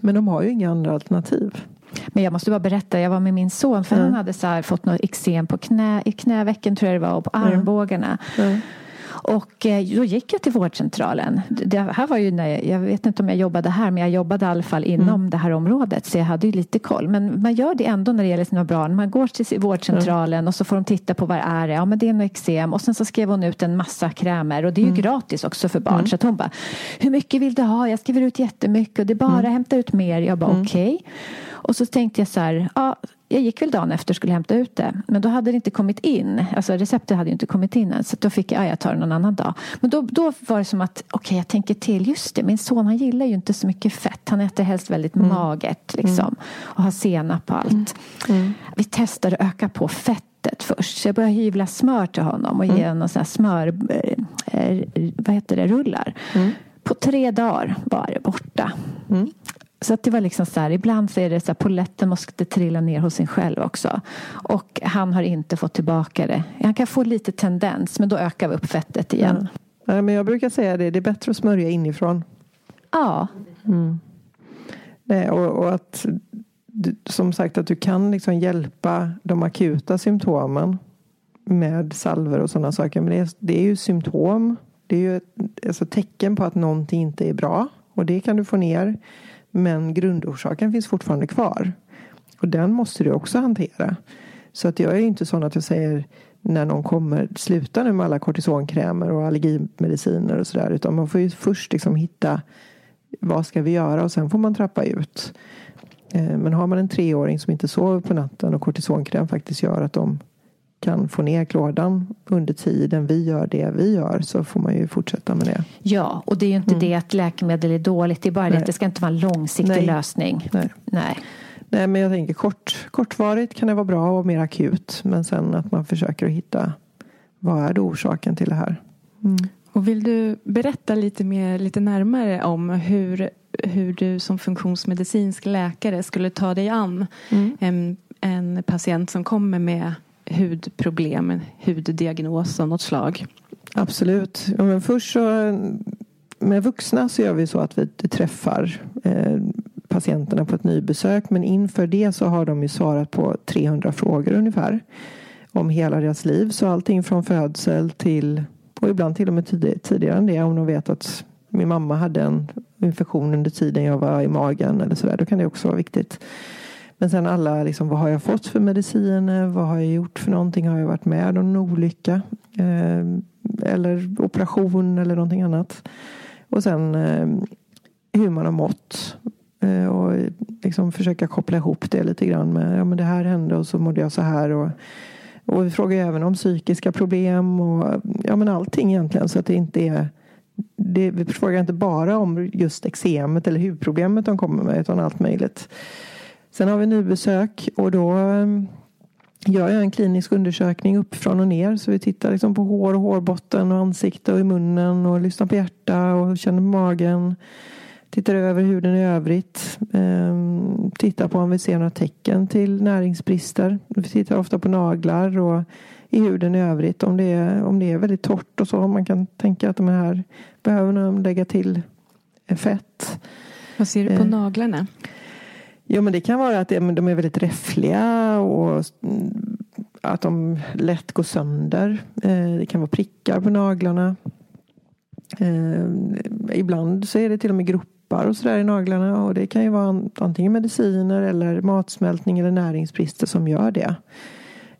Men de har ju inga andra alternativ. Men jag måste bara berätta, jag var med min son för Mm. han hade så fått något eksem på knä, i knävecken tror jag det var och på armbågarna. Mm. Och eh, då gick jag till vårdcentralen. Det här var ju när jag, vet inte om jag jobbade här men jag jobbade i alla fall inom Mm. det här området så jag hade ju lite koll. Men man gör det ändå när det gäller sina barn. Man går till vårdcentralen och så får de titta på vad det är. Ja men det är nog eksem och sen så skrev hon ut en massa krämer och det är Mm. ju gratis också för barn. Så att hon bara, hur mycket vill du ha? Jag skriver ut jättemycket och det bara Mm. hämta ut mer. Jag bara okej. Och så tänkte jag så här, ja, jag gick väl dagen efter och skulle hämta ut det. Men då hade det inte kommit in. Alltså receptet hade ju inte kommit in än. Så då fick jag, ja, jag tar det någon annan dag. Men då, då var det som att, okej jag tänker till. Just det, min son han gillar ju inte så mycket fett. Han äter helst väldigt magert liksom. Och har senap på allt. Vi testade att öka på fettet först. Så jag började hyvla smör till honom och ge honom såna här smör, eh, eh, vad heter det, rullar. På tre dagar var det borta. Så att det var liksom så här, ibland så är det så här, poletten måste trilla ner hos en själv också. Och han har inte fått tillbaka det. Han kan få lite tendens, men då ökar vi upp fettet igen. Nej, men jag brukar säga det, det är bättre att smörja inifrån. Ja, Nej, och, och att som sagt att du kan liksom hjälpa de akuta symptomen med salver och sådana saker. Men det är, det är ju symptom. Det är ju ett alltså, tecken på att någonting inte är bra. Och det kan du få ner. Men grundorsaken finns fortfarande kvar. Och den måste du också hantera. Så att jag är inte sån att jag säger när någon kommer, sluta nu med alla kortisonkrämer och allergimediciner och sådär. Utan man får ju först liksom hitta vad ska vi göra och sen får man trappa ut. Eh, men har man en treåring som inte sover på natten och kortisonkräm faktiskt gör att de kan få ner klådan under tiden vi gör det vi gör så får man ju fortsätta med det. ja, och det är ju inte det att läkemedel är dåligt. Det är bara det Nej. att det ska inte vara en långsiktig Nej. lösning. Nej. Nej. Nej men jag tänker kort, kortvarigt kan det vara bra och mer akut. Men sen att man försöker att hitta vad är det orsaken till det här. Och vill du berätta lite mer, lite närmare om hur, hur du som funktionsmedicinsk läkare skulle ta dig an en, en patient som kommer med hudproblem, en huddiagnos av något slag? Absolut. Ja, men först så med vuxna så gör vi så att vi träffar eh, patienterna på ett nybesök. Men inför det så har de ju svarat på 300 frågor ungefär. Om hela deras liv. Så allting från födsel till och ibland till och med tidigare än det. Om de vet att min mamma hade en infektion under tiden jag var i magen eller sådär. Då kan det också vara viktigt. Men sen alla, liksom, vad har jag fått för mediciner? Vad har jag gjort för någonting? Har jag varit med om en olycka? Eh, eller operation eller någonting annat. Och sen eh, hur man har mått. Eh, och liksom försöka koppla ihop det lite grann med ja, men det här hände och så mådde jag så här. Och, och vi frågar även om psykiska problem och ja, men allting egentligen. Så att det inte är det, vi frågar inte bara om just eksemet eller hudproblemet de kommer med utan allt möjligt. Sen har vi nybesök och då eh, gör jag en klinisk undersökning uppifrån och ner. Så vi tittar liksom på hår och hårbotten och ansikte och i munnen och lyssnar på hjärta och känner magen. Tittar över huden i övrigt. Ehm, tittar på om vi ser några tecken till näringsbrister. Vi tittar ofta på naglar och i huden i övrigt. Om det är, om det är väldigt torrt och så. Om man kan tänka att de här behöver lägga till fett. Vad ser du på eh. naglarna? Jo men det kan vara att de är väldigt räffliga och mm, att de lätt går sönder. Eh, det kan vara prickar på naglarna. Eh, ibland så är det till och med gropar och sådär i naglarna och det kan ju vara antingen mediciner eller matsmältning eller näringsbrister som gör det.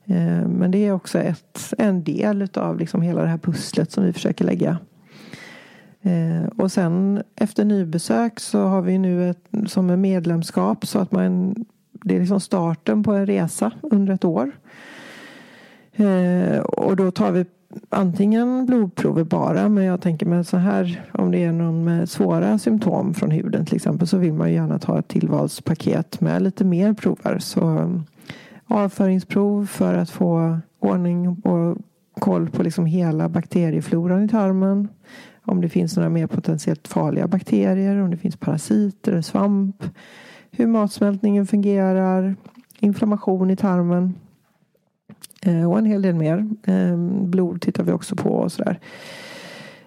Eh, men det är också ett, en del av liksom hela det här pusslet som vi försöker lägga. Eh, och sen efter nybesök så har vi nu ett, som en medlemskap så att man det är liksom starten på en resa under ett år. Eh, och då tar vi antingen blodprover bara men jag tänker mig så här om det är någon med svåra symptom från huden till exempel så vill man gärna ta ett tillvalspaket med lite mer prover. Så eh, avföringsprov för att få ordning och koll på liksom hela bakteriefloran i tarmen. Om det finns några mer potentiellt farliga bakterier, om det finns parasiter eller svamp. Hur matsmältningen fungerar, inflammation i tarmen. Eh, och en hel del mer. Ehm, blod tittar vi också på och sådär.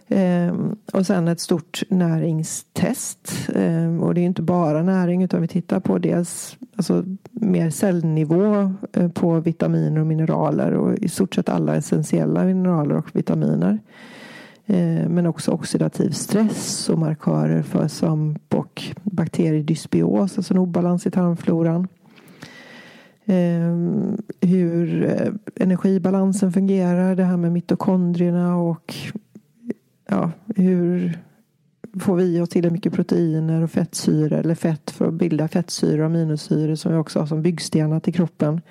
Ehm, och sen ett stort näringstest. Ehm, och det är inte bara näring utan vi tittar på dels alltså, mer cellnivå eh, på vitaminer och mineraler och i stort sett alla essentiella mineraler och vitaminer. Eh, men också oxidativ stress och markörer för svamp och bakteriedysbios, alltså en obalans i tarmfloran. Eh, hur eh, energibalansen fungerar, det här med mitokondrierna och ja, hur får vi i oss tillräckligt mycket proteiner och fettsyror eller fett för att bilda fettsyror och aminosyror som vi också har som byggstenar till kroppen.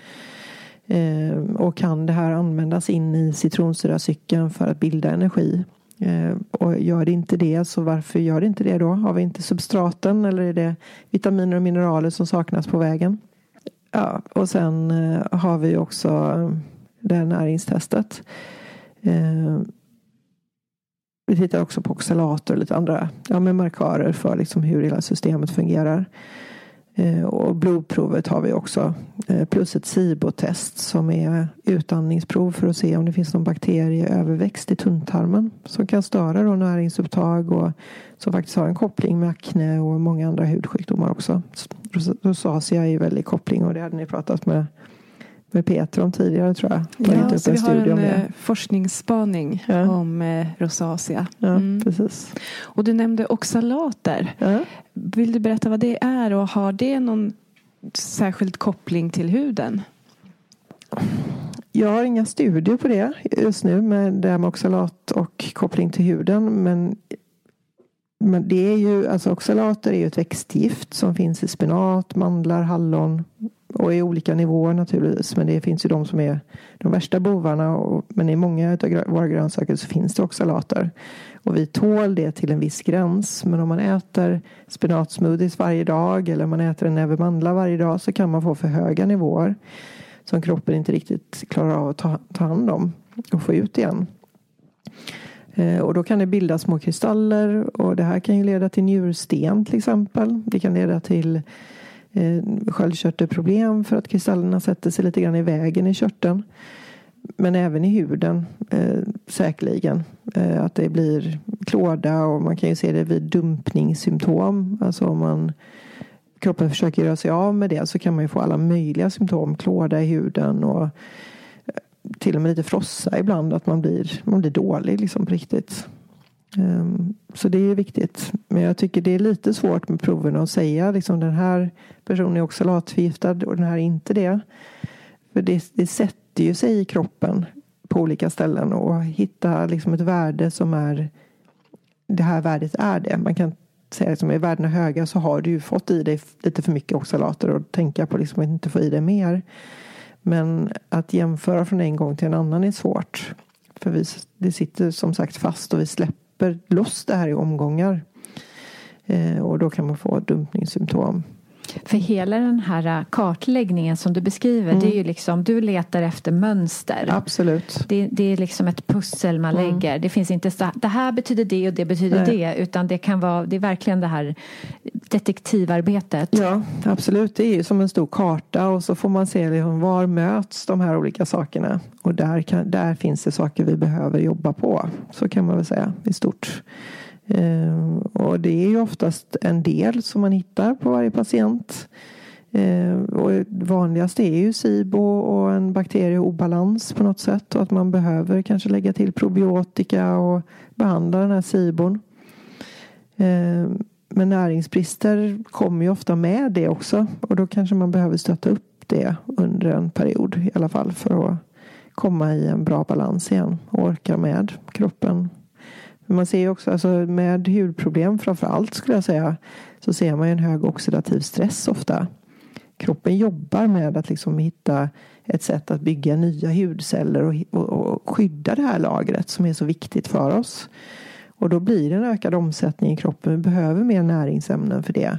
Och kan det här användas in i citronsyracykeln för att bilda energi? Eh, och gör det inte det så varför gör det inte det då? Har vi inte substraten eller är det vitaminer och mineraler som saknas på vägen? Ja, och sen eh, har vi också eh, det här näringstestet. Vi tittar också på oxalater och lite andra ja, med markörer för liksom hur hela systemet fungerar. Eh, och blodprovet har vi också. Eh, plus ett SIBO-test som är utandningsprov för att se om det finns någon bakterieöverväxt i tunntarmen. Som kan störa då näringsupptag och som faktiskt har en koppling med akne och många andra hudsjukdomar också. Rosacea är ju väldigt koppling och det hade ni pratat med med Peter om tidigare tror jag. Ja, så vi har en eh, forskningsspaning ja. om eh, rosacea. Ja, mm. precis. Och du nämnde oxalater. Ja. Vill du berätta vad det är och har det någon särskild koppling till huden? Jag har inga studier på det just nu med det här med oxalat och koppling till huden. Men, men det är ju, alltså oxalater är ju ett växtgift som finns i spenat, mandlar, hallon, och i olika nivåer naturligtvis. Men det finns ju de som är de värsta bovarna. Och, men i många av våra grönsaker så finns det oxalater. Och vi tål det till en viss gräns. Men om man äter spenatsmoothies varje dag eller om man äter en näve mandlar varje dag så kan man få för höga nivåer. Som kroppen inte riktigt klarar av att ta, ta hand om och få ut igen. Eh, och då kan det bildas små kristaller och det här kan ju leda till njursten till exempel. Det kan leda till eh, sköldkörtelproblem för att kristallerna sätter sig lite grann i vägen i körteln. Men även i huden eh, säkerligen. Eh, att det blir klåda och man kan ju se det vid dumpningssymptom. Alltså om man kroppen försöker göra sig av med det så kan man ju få alla möjliga symptom. Klåda i huden och eh, till och med lite frossa ibland. Att man blir, man blir dålig liksom på riktigt. Ehm, så det är viktigt. Men jag tycker det är lite svårt med proverna att säga liksom den här personen är oxalatförgiftad och den här är inte det. För det, det sätter ju sig i kroppen på olika ställen och hitta liksom ett värde som är det här värdet är det. Man kan säga liksom, är värdena höga så har du ju fått i dig lite för mycket oxalater och tänka på liksom att inte få i dig mer. Men att jämföra från en gång till en annan är svårt. För vi, det sitter som sagt fast och vi släpper loss det här i omgångar. Eh, och då kan man få dumpningssymptom. För hela den här kartläggningen som du beskriver, mm. det är ju liksom, du letar efter mönster. Absolut. Det, det är liksom ett pussel man mm. lägger. Det finns inte så, det här betyder det och det betyder Nej. det, utan det kan vara, det är verkligen det här detektivarbetet. Ja, absolut. Det är ju som en stor karta och så får man se liksom, var möts de här olika sakerna. Och där, kan, där finns det saker vi behöver jobba på. Så kan man väl säga i stort. Eh, och det är ju oftast en del som man hittar på varje patient. Eh, och vanligast är ju SIBO och en bakterieobalans på något sätt och att man behöver kanske lägga till probiotika och behandla den här SIBOn. Eh, men näringsbrister kommer ju ofta med det också och då kanske man behöver stötta upp det under en period i alla fall för att komma i en bra balans igen och orka med kroppen man ser ju också alltså med hudproblem framför allt skulle jag säga så ser man ju en hög oxidativ stress ofta. Kroppen jobbar med att liksom hitta ett sätt att bygga nya hudceller och, och, och skydda det här lagret som är så viktigt för oss. Och då blir det en ökad omsättning i kroppen. Vi behöver mer näringsämnen för det.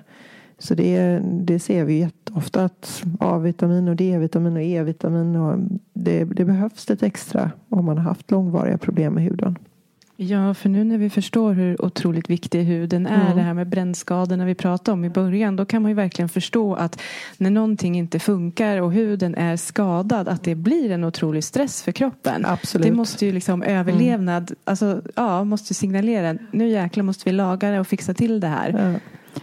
Så det, det ser vi jätteofta att A-vitamin och D-vitamin och E-vitamin och det, det behövs lite extra om man har haft långvariga problem med huden. Ja, för nu när vi förstår hur otroligt viktig huden är, mm. det här med brännskadorna vi pratade om i början, då kan man ju verkligen förstå att när någonting inte funkar och huden är skadad, att det blir en otrolig stress för kroppen. Absolut. Det måste ju liksom överlevnad, mm. alltså ja, måste signalera, nu jäklar måste vi laga det och fixa till det här. Ja.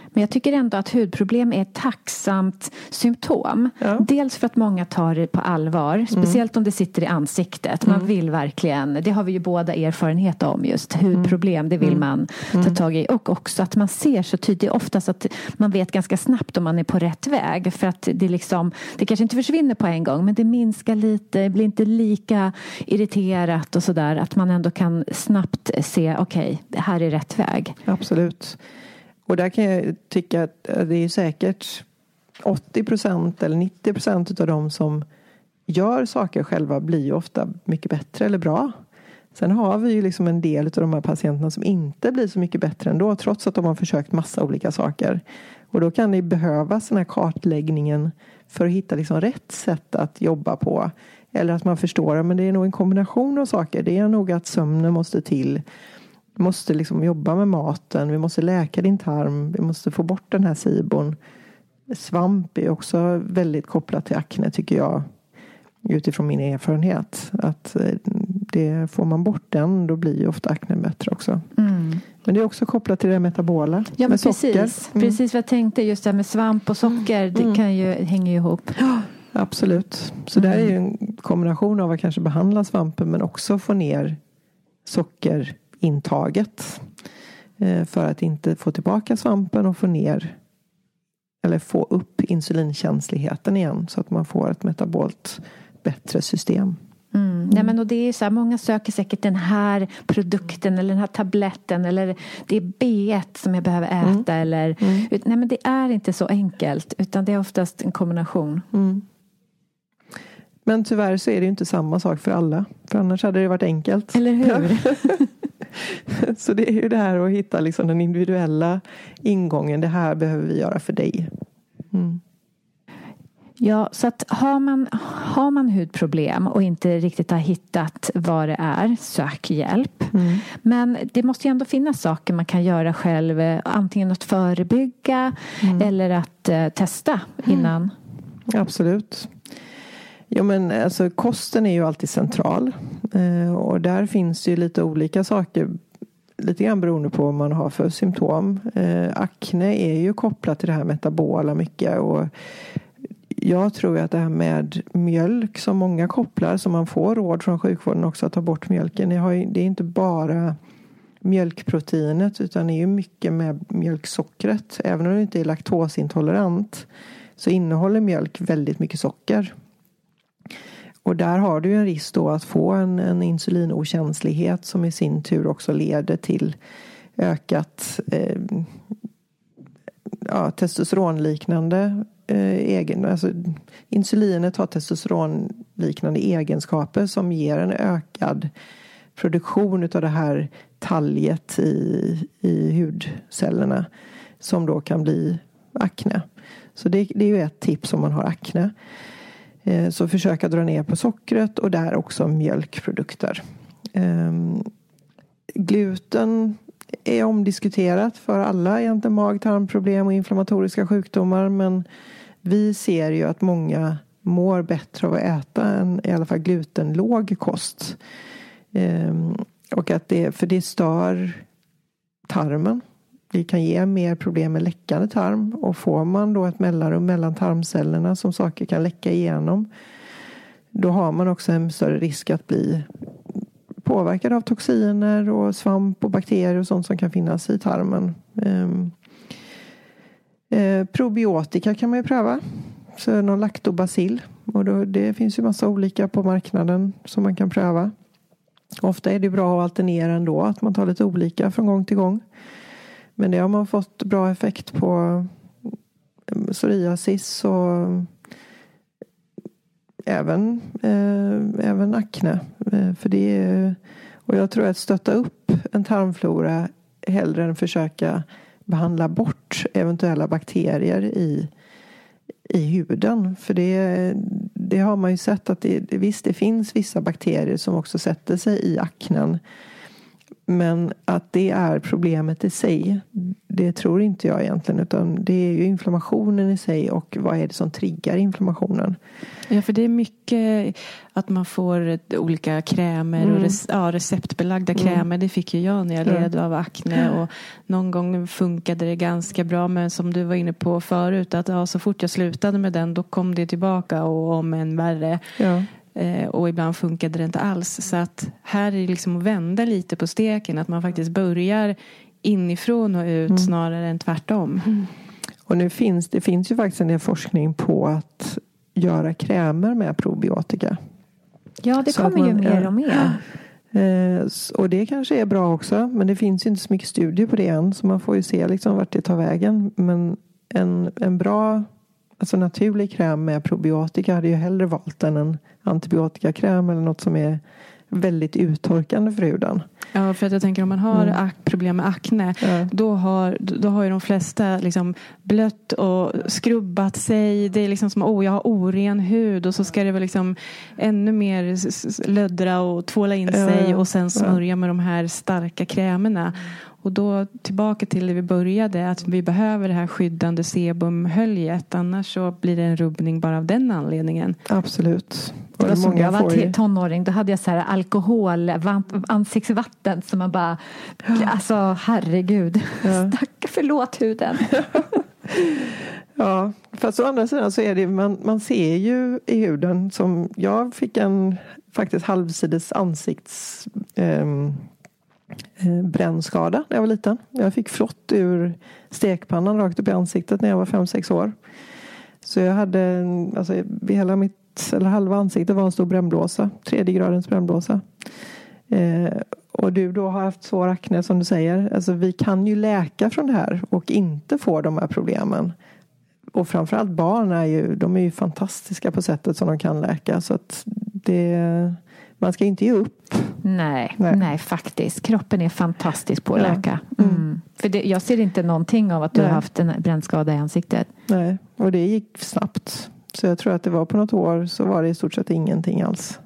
Men jag tycker ändå att hudproblem är ett tacksamt symptom. Ja. Dels för att många tar det på allvar, mm. speciellt om det sitter i ansiktet. Man mm. vill verkligen, det har vi ju båda erfarenhet om just, hudproblem, det vill mm. man ta mm. tag i. Och också att man ser så tydligt, oftast att man vet ganska snabbt om man är på rätt väg. För att det liksom, det kanske inte försvinner på en gång men det minskar lite, blir inte lika irriterat och sådär. Att man ändå kan snabbt se, okej, okay, det här är rätt väg. Absolut. Och där kan jag tycka att eh, det är säkert 80 procent eller 90 procent av de som gör saker själva blir ju ofta mycket bättre eller bra. Sen har vi ju liksom en del av de här patienterna som inte blir så mycket bättre ändå trots att de har försökt massa olika saker. Och då kan det behövas den här kartläggningen för att hitta liksom rätt sätt att jobba på. Eller att man förstår att det är nog en kombination av saker. Det är nog att sömnen måste till. Vi måste liksom jobba med maten, vi måste läka din tarm, vi måste få bort den här sibon. Svamp är också väldigt kopplat till akne tycker jag. Utifrån min erfarenhet. Att eh, det, får man bort den då blir ju ofta aknen bättre också. Mm. Men det är också kopplat till det metabola. Ja men precis. Mm. Precis vad jag tänkte. Just det här med svamp och socker. Mm. Det kan ju, hänger ju ihop. Ja, absolut. Så mm. det här är ju en kombination av att kanske behandla svampen men också få ner socker intaget. Eh, för att inte få tillbaka svampen och få ner eller få upp insulinkänsligheten igen så att man får ett metabolt bättre system. Mm. Nej, men och det är så här, många söker säkert den här produkten eller den här tabletten eller det är B1 som jag behöver äta. Mm. Eller, mm. Nej, men det är inte så enkelt utan det är oftast en kombination. Mm. Men tyvärr så är det inte samma sak för alla. För annars hade det varit enkelt. Eller hur? så det är ju det här att hitta liksom den individuella ingången. Det här behöver vi göra för dig. Mm. Ja, så att har man, har man hudproblem och inte riktigt har hittat vad det är, sök hjälp. Mm. Men det måste ju ändå finnas saker man kan göra själv, eh, antingen att förebygga mm. eller att uh, testa innan. Mm. Absolut. Jo men alltså kosten är ju alltid central. Eh, och där finns ju lite olika saker. Lite grann beroende på vad man har för symptom. Eh, akne är ju kopplat till det här metabola mycket. Och jag tror att det här med mjölk som många kopplar, som man får råd från sjukvården också att ta bort mjölken. Det, har ju, det är inte bara mjölkproteinet utan det är ju mycket med mjölksockret. Även om du inte är laktosintolerant så innehåller mjölk väldigt mycket socker. Och där har du en risk då att få en, en insulinokänslighet som i sin tur också leder till ökat eh, ja, testosteronliknande eh, egen, alltså insulinet har testosteronliknande egenskaper som ger en ökad produktion av det här talget i, i hudcellerna som då kan bli akne. Så det, det är ju ett tips om man har akne. Eh, så försöka dra ner på sockret och där också mjölkprodukter. Ehm, gluten är omdiskuterat för alla egentligen mag-tarmproblem och inflammatoriska sjukdomar men vi ser ju att många mår bättre av att äta en i alla fall glutenlåg kost. Ehm, och att det, för det stör tarmen. Kan ge mer problem med läckande tarm och får man då ett mellanrum mellan tarmcellerna som saker kan läcka igenom då har man också en större risk att bli påverkad av toxiner och svamp och bakterier och sånt som kan finnas i tarmen. Ehm, eh, probiotika kan man ju pröva. Så någon laktobacill. Och då, det finns ju massa olika på marknaden som man kan pröva. Ofta är det bra att alternera ändå, att man tar lite olika från gång till gång. Men det har man fått bra effekt på eh, psoriasis och även, eh, även akne. Eh, för det är, och jag tror att stötta upp en tarmflora hellre än försöka behandla bort eventuella bakterier i, i huden. För det, det har man ju sett att det, visst det finns vissa bakterier som också sätter sig i aknen. Men att det är problemet i sig, det tror inte jag egentligen. Utan det är ju inflammationen i sig och vad är det som triggar inflammationen. Ja, för det är mycket att man får olika krämer mm. och ja, receptbelagda mm. krämer. Det fick ju jag när jag led av akne. Och någon gång funkade det ganska bra. Men som du var inne på förut, att ja, så fort jag slutade med den då kom det tillbaka och om en värre. Ja. Eh, och ibland funkade det inte alls. Så att här är det liksom att vända lite på steken. Att man faktiskt börjar inifrån och ut mm. snarare än tvärtom. Mm. Och nu finns det finns ju faktiskt en del forskning på att göra krämer med probiotika. Ja, det så kommer man, ju mer och mer. Eh, och det kanske är bra också. Men det finns ju inte så mycket studier på det än. Så man får ju se liksom vart det tar vägen. Men en, en bra Alltså naturlig kräm med probiotika hade jag hellre valt än en antibiotikakräm eller något som är väldigt uttorkande för huden. Ja, för att jag tänker om man har mm. problem med akne ja. då, har, då har ju de flesta liksom blött och skrubbat sig. Det är liksom som oh, jag har oren hud och så ska det vara liksom ännu mer löddra och tvåla in ja. sig och sen smörja med de här starka krämerna. Och då tillbaka till det vi började, att vi behöver det här skyddande sebumhöljet. Annars så blir det en rubbning bara av den anledningen. Absolut. Det var som jag var tonåring, då hade jag så här alkohol, ansiktsvatten som man bara, alltså herregud, ja. stack, förlåt huden. ja, fast å andra sidan så är det, man, man ser ju i huden som, jag fick en faktiskt halvsides ansikts um, Eh, brännskada när jag var liten. Jag fick flott ur stekpannan rakt upp i ansiktet när jag var fem sex år. Så jag hade, alltså hela mitt, eller halva ansiktet var en stor brännblåsa. Tredje gradens brännblåsa. Eh, och du då har haft svår akne som du säger. Alltså vi kan ju läka från det här och inte få de här problemen. Och framförallt barn är ju, de är ju fantastiska på sättet som de kan läka. Så att det man ska inte ge upp. Nej, nej, nej. faktiskt. Kroppen är fantastisk på att ja. läka. Mm. Mm. För det, jag ser inte någonting av att du nej. har haft en brännskada i ansiktet. Nej, och det gick snabbt. Så jag tror att det var på något år så var det i stort sett ingenting alls.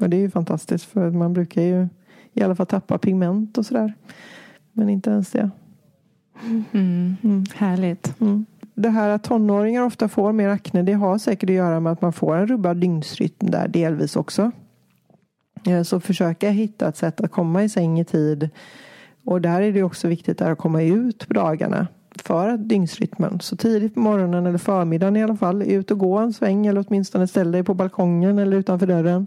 Och det är ju fantastiskt för man brukar ju i alla fall tappa pigment och sådär. Men inte ens det. Mm. Mm. Härligt. Mm. Det här att tonåringar ofta får mer akne det har säkert att göra med att man får en rubbad dygnsrytm där delvis också. Eh, så försöka hitta ett sätt att komma i säng i tid. Och där är det också viktigt att komma ut på dagarna för dygnsrytmen. Så tidigt på morgonen eller förmiddagen i alla fall. Ut och gå en sväng eller åtminstone ställ dig på balkongen eller utanför dörren.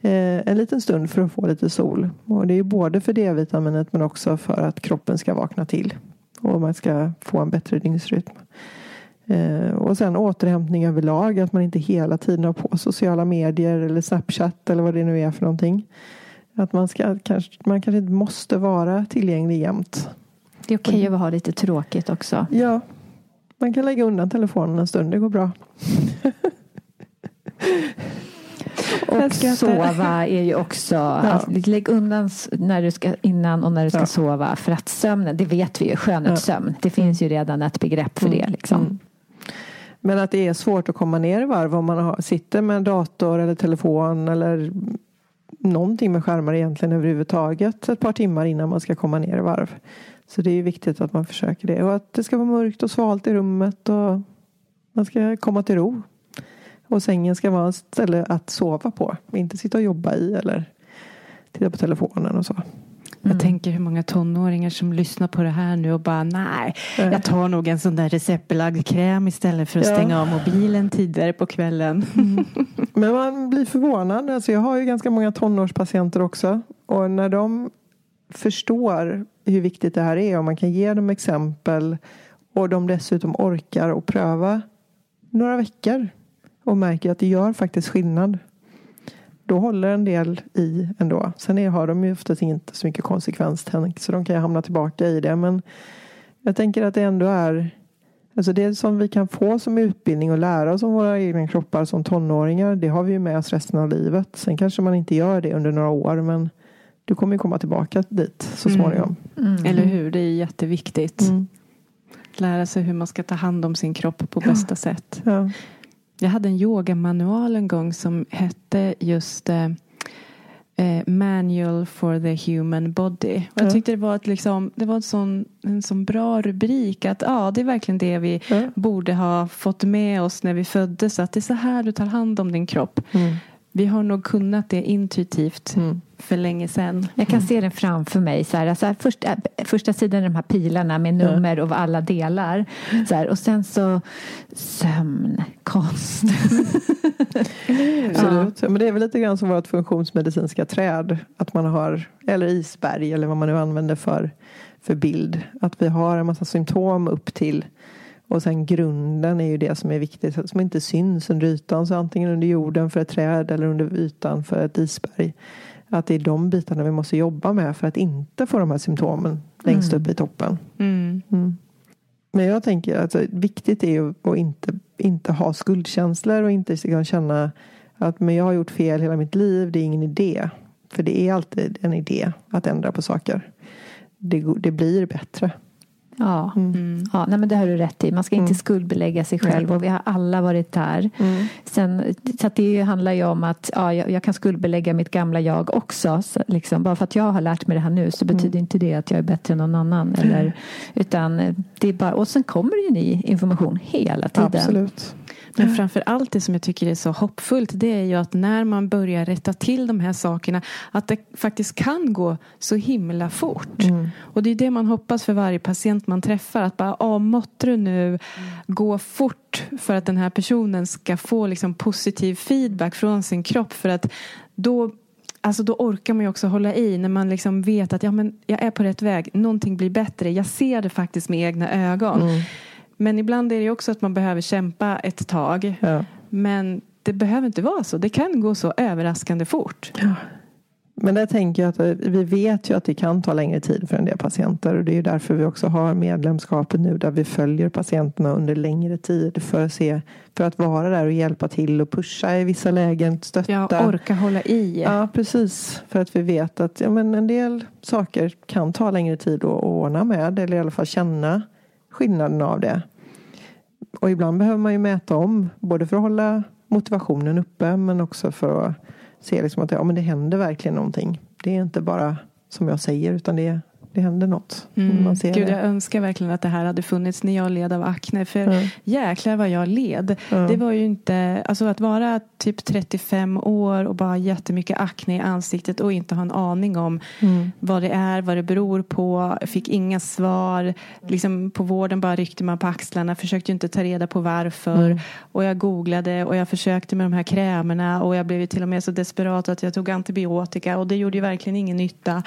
Eh, en liten stund för att få lite sol. Och det är både för D-vitaminet men också för att kroppen ska vakna till. Och man ska få en bättre dygnsrytm. Eh, och sen återhämtning överlag, att man inte hela tiden har på sociala medier eller Snapchat eller vad det nu är för någonting. Att man, ska, kanske, man kanske inte måste vara tillgänglig jämt. Det är okej okay att ha lite tråkigt också. Ja, Man kan lägga undan telefonen en stund, det går bra. Och sova är ju också, ja. alltså, lägg undan när du ska, innan och när du ska ja. sova. För att sömnen, det vet vi ju, skönhetssömn. Ja. Det finns ju redan ett begrepp för mm. det. Liksom. Mm. Men att det är svårt att komma ner i varv om man har, sitter med en dator eller telefon eller någonting med skärmar egentligen överhuvudtaget ett par timmar innan man ska komma ner i varv. Så det är viktigt att man försöker det och att det ska vara mörkt och svalt i rummet och man ska komma till ro. Och sängen ska vara ett ställe att sova på, inte sitta och jobba i eller titta på telefonen och så. Jag mm. tänker hur många tonåringar som lyssnar på det här nu och bara nej, jag tar nog en sån där receptbelagd kräm istället för att ja. stänga av mobilen tidigare på kvällen. Mm. Men man blir förvånad. Alltså jag har ju ganska många tonårspatienter också. Och när de förstår hur viktigt det här är och man kan ge dem exempel och de dessutom orkar och pröva några veckor och märker att det gör faktiskt skillnad då håller en del i ändå. Sen är, har de ju oftast inte så mycket konsekvenstänk så de kan ju hamna tillbaka i det. Men jag tänker att det ändå är Alltså det som vi kan få som utbildning och lära oss om våra egna kroppar som tonåringar. Det har vi ju med oss resten av livet. Sen kanske man inte gör det under några år. Men du kommer ju komma tillbaka dit så mm. småningom. Mm. Mm. Eller hur, det är jätteviktigt. Mm. Lära sig hur man ska ta hand om sin kropp på bästa sätt. Ja. Jag hade en yogamanual en gång som hette just eh, eh, Manual for the Human Body. Och jag tyckte det var, ett, liksom, det var en, sån, en sån bra rubrik. Att ja, det är verkligen det vi mm. borde ha fått med oss när vi föddes. Att det är så här du tar hand om din kropp. Mm. Vi har nog kunnat det intuitivt mm. För länge sedan. Jag kan mm. se det framför mig. Så här, alltså första, första sidan de här pilarna med nummer och alla delar. Så här, och sen så sömn, kost. Absolut. Ja. Men det är väl lite grann som vårt funktionsmedicinska träd. Att man har, eller isberg eller vad man nu använder för, för bild. Att vi har en massa symptom upp till och sen grunden är ju det som är viktigt, som inte syns under ytan. Så antingen under jorden för ett träd eller under ytan för ett isberg. Att det är de bitarna vi måste jobba med för att inte få de här symptomen längst mm. upp i toppen. Mm. Mm. Men jag tänker att alltså, viktigt är att inte, inte ha skuldkänslor och inte känna att men jag har gjort fel hela mitt liv, det är ingen idé. För det är alltid en idé att ändra på saker. Det, det blir bättre. Ja, mm. mm. ja nej, men det har du rätt i. Man ska inte mm. skuldbelägga sig själv och vi har alla varit där. Mm. Sen, så det handlar ju om att ja, jag, jag kan skuldbelägga mitt gamla jag också. Så, liksom, bara för att jag har lärt mig det här nu så mm. betyder inte det att jag är bättre än någon annan. Eller, utan eh, det är bara, och sen kommer det ju ny information hela tiden. Absolut. Men framför allt det som jag tycker är så hoppfullt det är ju att när man börjar rätta till de här sakerna att det faktiskt kan gå så himla fort. Mm. Och det är det man hoppas för varje patient man träffar att bara, ah, måtte du nu mm. gå fort för att den här personen ska få liksom positiv feedback från sin kropp för att då Alltså då orkar man ju också hålla i när man liksom vet att ja, men jag är på rätt väg. Någonting blir bättre. Jag ser det faktiskt med egna ögon. Mm. Men ibland är det också att man behöver kämpa ett tag. Ja. Men det behöver inte vara så. Det kan gå så överraskande fort. Ja. Men där tänker jag att vi vet ju att det kan ta längre tid för en del patienter. Och det är ju därför vi också har medlemskapet nu där vi följer patienterna under längre tid. För att, se, för att vara där och hjälpa till och pusha i vissa lägen. Stötta. Ja, orka hålla i. Ja, precis. För att vi vet att ja, men en del saker kan ta längre tid att ordna med. Eller i alla fall känna skillnaden av det. Och ibland behöver man ju mäta om. Både för att hålla motivationen uppe men också för att se liksom att ja, men det händer verkligen någonting. Det är inte bara som jag säger utan det är det händer något. Mm. Man ser Gud, det. jag önskar verkligen att det här hade funnits när jag led av akne. För mm. jäklar vad jag led. Mm. Det var ju inte, alltså att vara typ 35 år och bara jättemycket akne i ansiktet och inte ha en aning om mm. vad det är, vad det beror på. Fick inga svar. Liksom på vården bara ryckte man på axlarna. Försökte inte ta reda på varför. Mm. Och jag googlade och jag försökte med de här krämerna och jag blev till och med så desperat att jag tog antibiotika och det gjorde ju verkligen ingen nytta.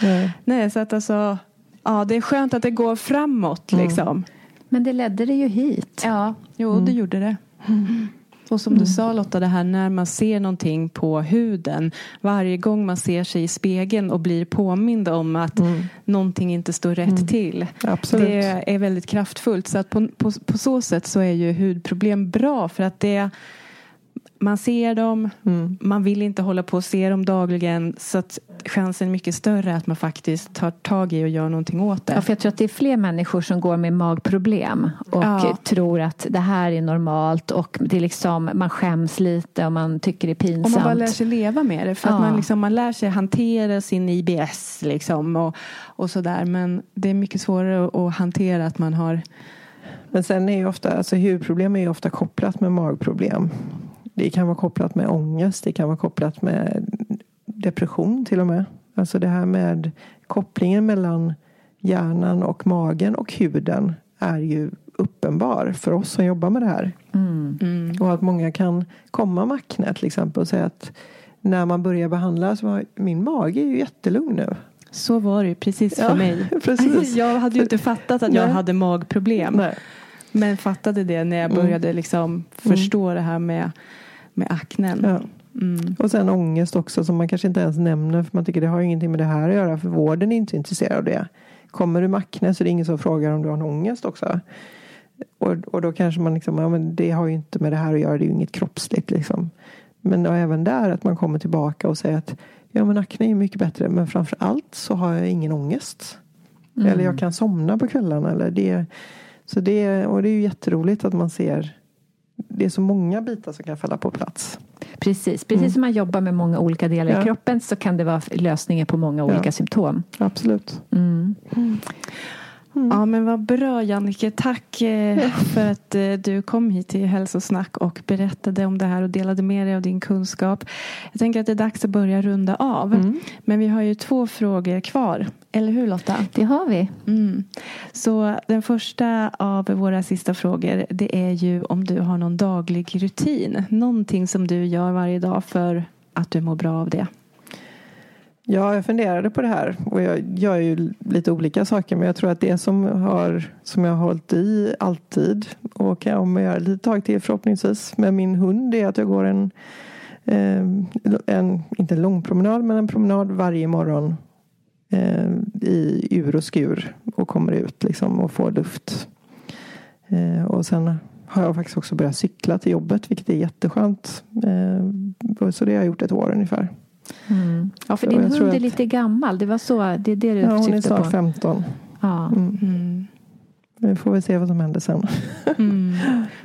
Nej, så att alltså ja, det är skönt att det går framåt. Mm. Liksom. Men det ledde det ju hit. Ja, jo, mm. det gjorde det. Mm. Och som du sa Lotta, det här när man ser någonting på huden. Varje gång man ser sig i spegeln och blir påmind om att mm. någonting inte står rätt mm. till. Absolut. Det är väldigt kraftfullt. Så att på, på, på så sätt så är ju hudproblem bra. För att det man ser dem, mm. man vill inte hålla på och se dem dagligen så att chansen är mycket större att man faktiskt tar tag i och gör någonting åt det. Ja, för jag tror att det är fler människor som går med magproblem och ja. tror att det här är normalt och det är liksom, man skäms lite och man tycker det är pinsamt. Och man bara lär sig leva med det för ja. att man, liksom, man lär sig hantera sin IBS liksom och, och sådär men det är mycket svårare att, hantera att man har men sen är ju ofta, alltså hudproblem är ju ofta kopplat med magproblem. Det kan vara kopplat med ångest, det kan vara kopplat med depression till och med. Alltså det här med kopplingen mellan hjärnan och magen och huden är ju uppenbar för oss som jobbar med det här. Mm. Mm. Och att många kan komma med akne till exempel och säga att när man börjar behandla så var min mage är ju jättelugn nu. Så var det precis för ja, mig. Precis. Jag hade ju inte fattat att jag Nej. hade magproblem. Nej. Men fattade det när jag mm. började liksom förstå mm. det här med med aknen. Ja. Mm. Och sen ångest också som man kanske inte ens nämner för man tycker det har ingenting med det här att göra för vården är inte intresserad av det. Kommer du med akne så är det ingen som frågar om du har en ångest också. Och, och då kanske man liksom, ja men det har ju inte med det här att göra, det är ju inget kroppsligt liksom. Men även där att man kommer tillbaka och säger att ja men akne är mycket bättre men framför allt så har jag ingen ångest. Mm. Eller jag kan somna på kvällarna. Eller det, så det, och det är ju jätteroligt att man ser det är så många bitar som kan falla på plats. Precis, precis mm. som man jobbar med många olika delar ja. i kroppen så kan det vara lösningar på många olika ja. symptom. Absolut. Mm. Mm. Ja men vad bra Jannike. Tack eh, för att eh, du kom hit till Hälsosnack och berättade om det här och delade med dig av din kunskap. Jag tänker att det är dags att börja runda av. Mm. Men vi har ju två frågor kvar. Eller hur Lotta? Det har vi. Mm. Så den första av våra sista frågor det är ju om du har någon daglig rutin. Någonting som du gör varje dag för att du mår bra av det. Ja, jag funderade på det här och jag gör ju lite olika saker men jag tror att det som, har, som jag har hållit i alltid och kommer göra lite tag till förhoppningsvis med min hund är att jag går en, eh, en inte en lång promenad men en promenad varje morgon eh, i ur och skur och kommer ut liksom och får luft. Eh, och sen har jag faktiskt också börjat cykla till jobbet vilket är jätteskönt. Eh, så det har jag gjort ett år ungefär. Mm. Ja, för så din hund är att... lite gammal. Det var så, det är det du Ja, hon är snart 15. Ja. Mm. Mm. Vi får väl se vad som händer sen. Mm.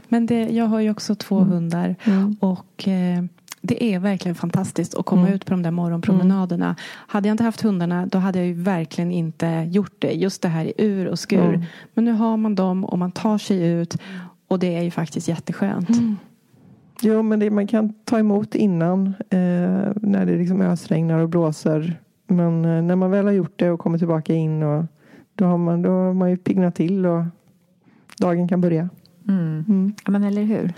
Men det, jag har ju också två mm. hundar. Mm. Och eh, det är verkligen fantastiskt att komma ut på de där morgonpromenaderna. Hade jag inte haft hundarna då hade jag ju verkligen inte gjort det. Just det här i ur och skur. Men nu har man dem och man tar sig ut. Och det är ju faktiskt jätteskönt. Jo, men det, man kan ta emot innan eh, när det liksom ösregnar och blåser. Men eh, när man väl har gjort det och kommer tillbaka in och då har man, då har man ju piggnat till och dagen kan börja. Mm. Mm. Ja, men eller hur.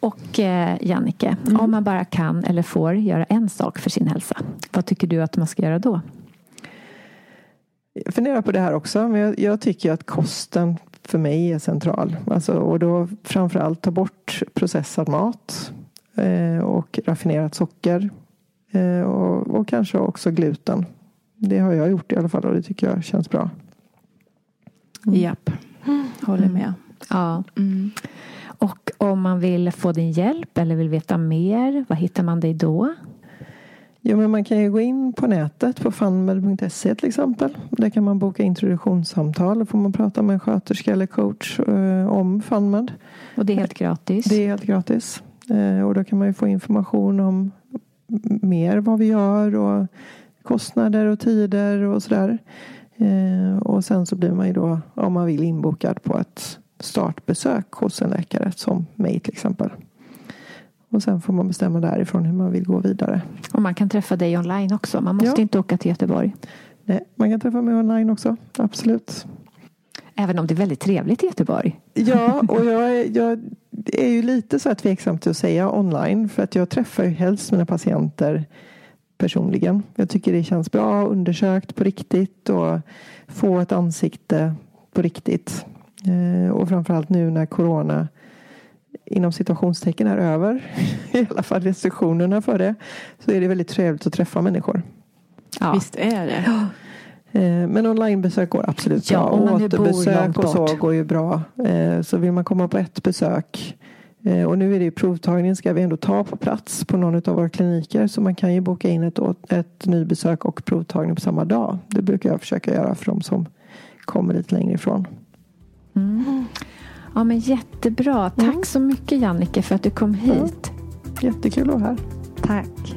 Och eh, Jannike, mm. om man bara kan eller får göra en sak för sin hälsa, vad tycker du att man ska göra då? Jag funderar på det här också, men jag, jag tycker att kosten för mig är central. Alltså, och då framförallt ta bort processad mat eh, och raffinerat socker. Eh, och, och, kanske också gluten. Det har jag gjort i alla fall och det tycker jag känns bra. Mm. Japp, håller med. Ja. Mm. Och om man vill få din hjälp eller vill veta mer, var hittar man dig då? Jo, men man kan ju gå in på nätet på funmed.se till exempel. Där kan man boka introduktionssamtal. Då får man prata med en sköterska eller coach eh, om Funmed. Och det är helt gratis? Det är helt gratis. Eh, och då kan man ju få information om mer vad vi gör och kostnader och tider och sådär. Eh, och sen så blir man ju då, om man vill, inbokad på ett startbesök hos en läkare som mig till exempel. Och sen får man bestämma därifrån hur man vill gå vidare. Och man kan träffa dig online också. Man måste ja. inte åka till Göteborg. Nej, man kan träffa mig online också. Absolut. Även om det är väldigt trevligt i Göteborg. Ja, och jag är, jag är ju lite så här tveksam till att säga online. För att jag träffar ju helst mina patienter personligen. Jag tycker det känns bra, undersökt på riktigt och få ett ansikte på riktigt. Eh, och framförallt nu när corona inom situationstecken är över, i alla fall restriktionerna för det, så är det väldigt trevligt att träffa människor. Ja. Visst är det. Ja. Eh, men onlinebesök går absolut ja, bra. Återbesök och så går ju bra. Eh, så vill man komma på ett besök eh, och nu är det ju provtagning ska vi ändå ta på plats på någon av våra kliniker. Så man kan ju boka in ett, ett nybesök och provtagning på samma dag. Det brukar jag försöka göra för de som kommer lite längre ifrån. Mm. Ja men jättebra. Tack mm. så mycket Jannike för att du kom hit. Ja. Jättekul att vara här. Tack.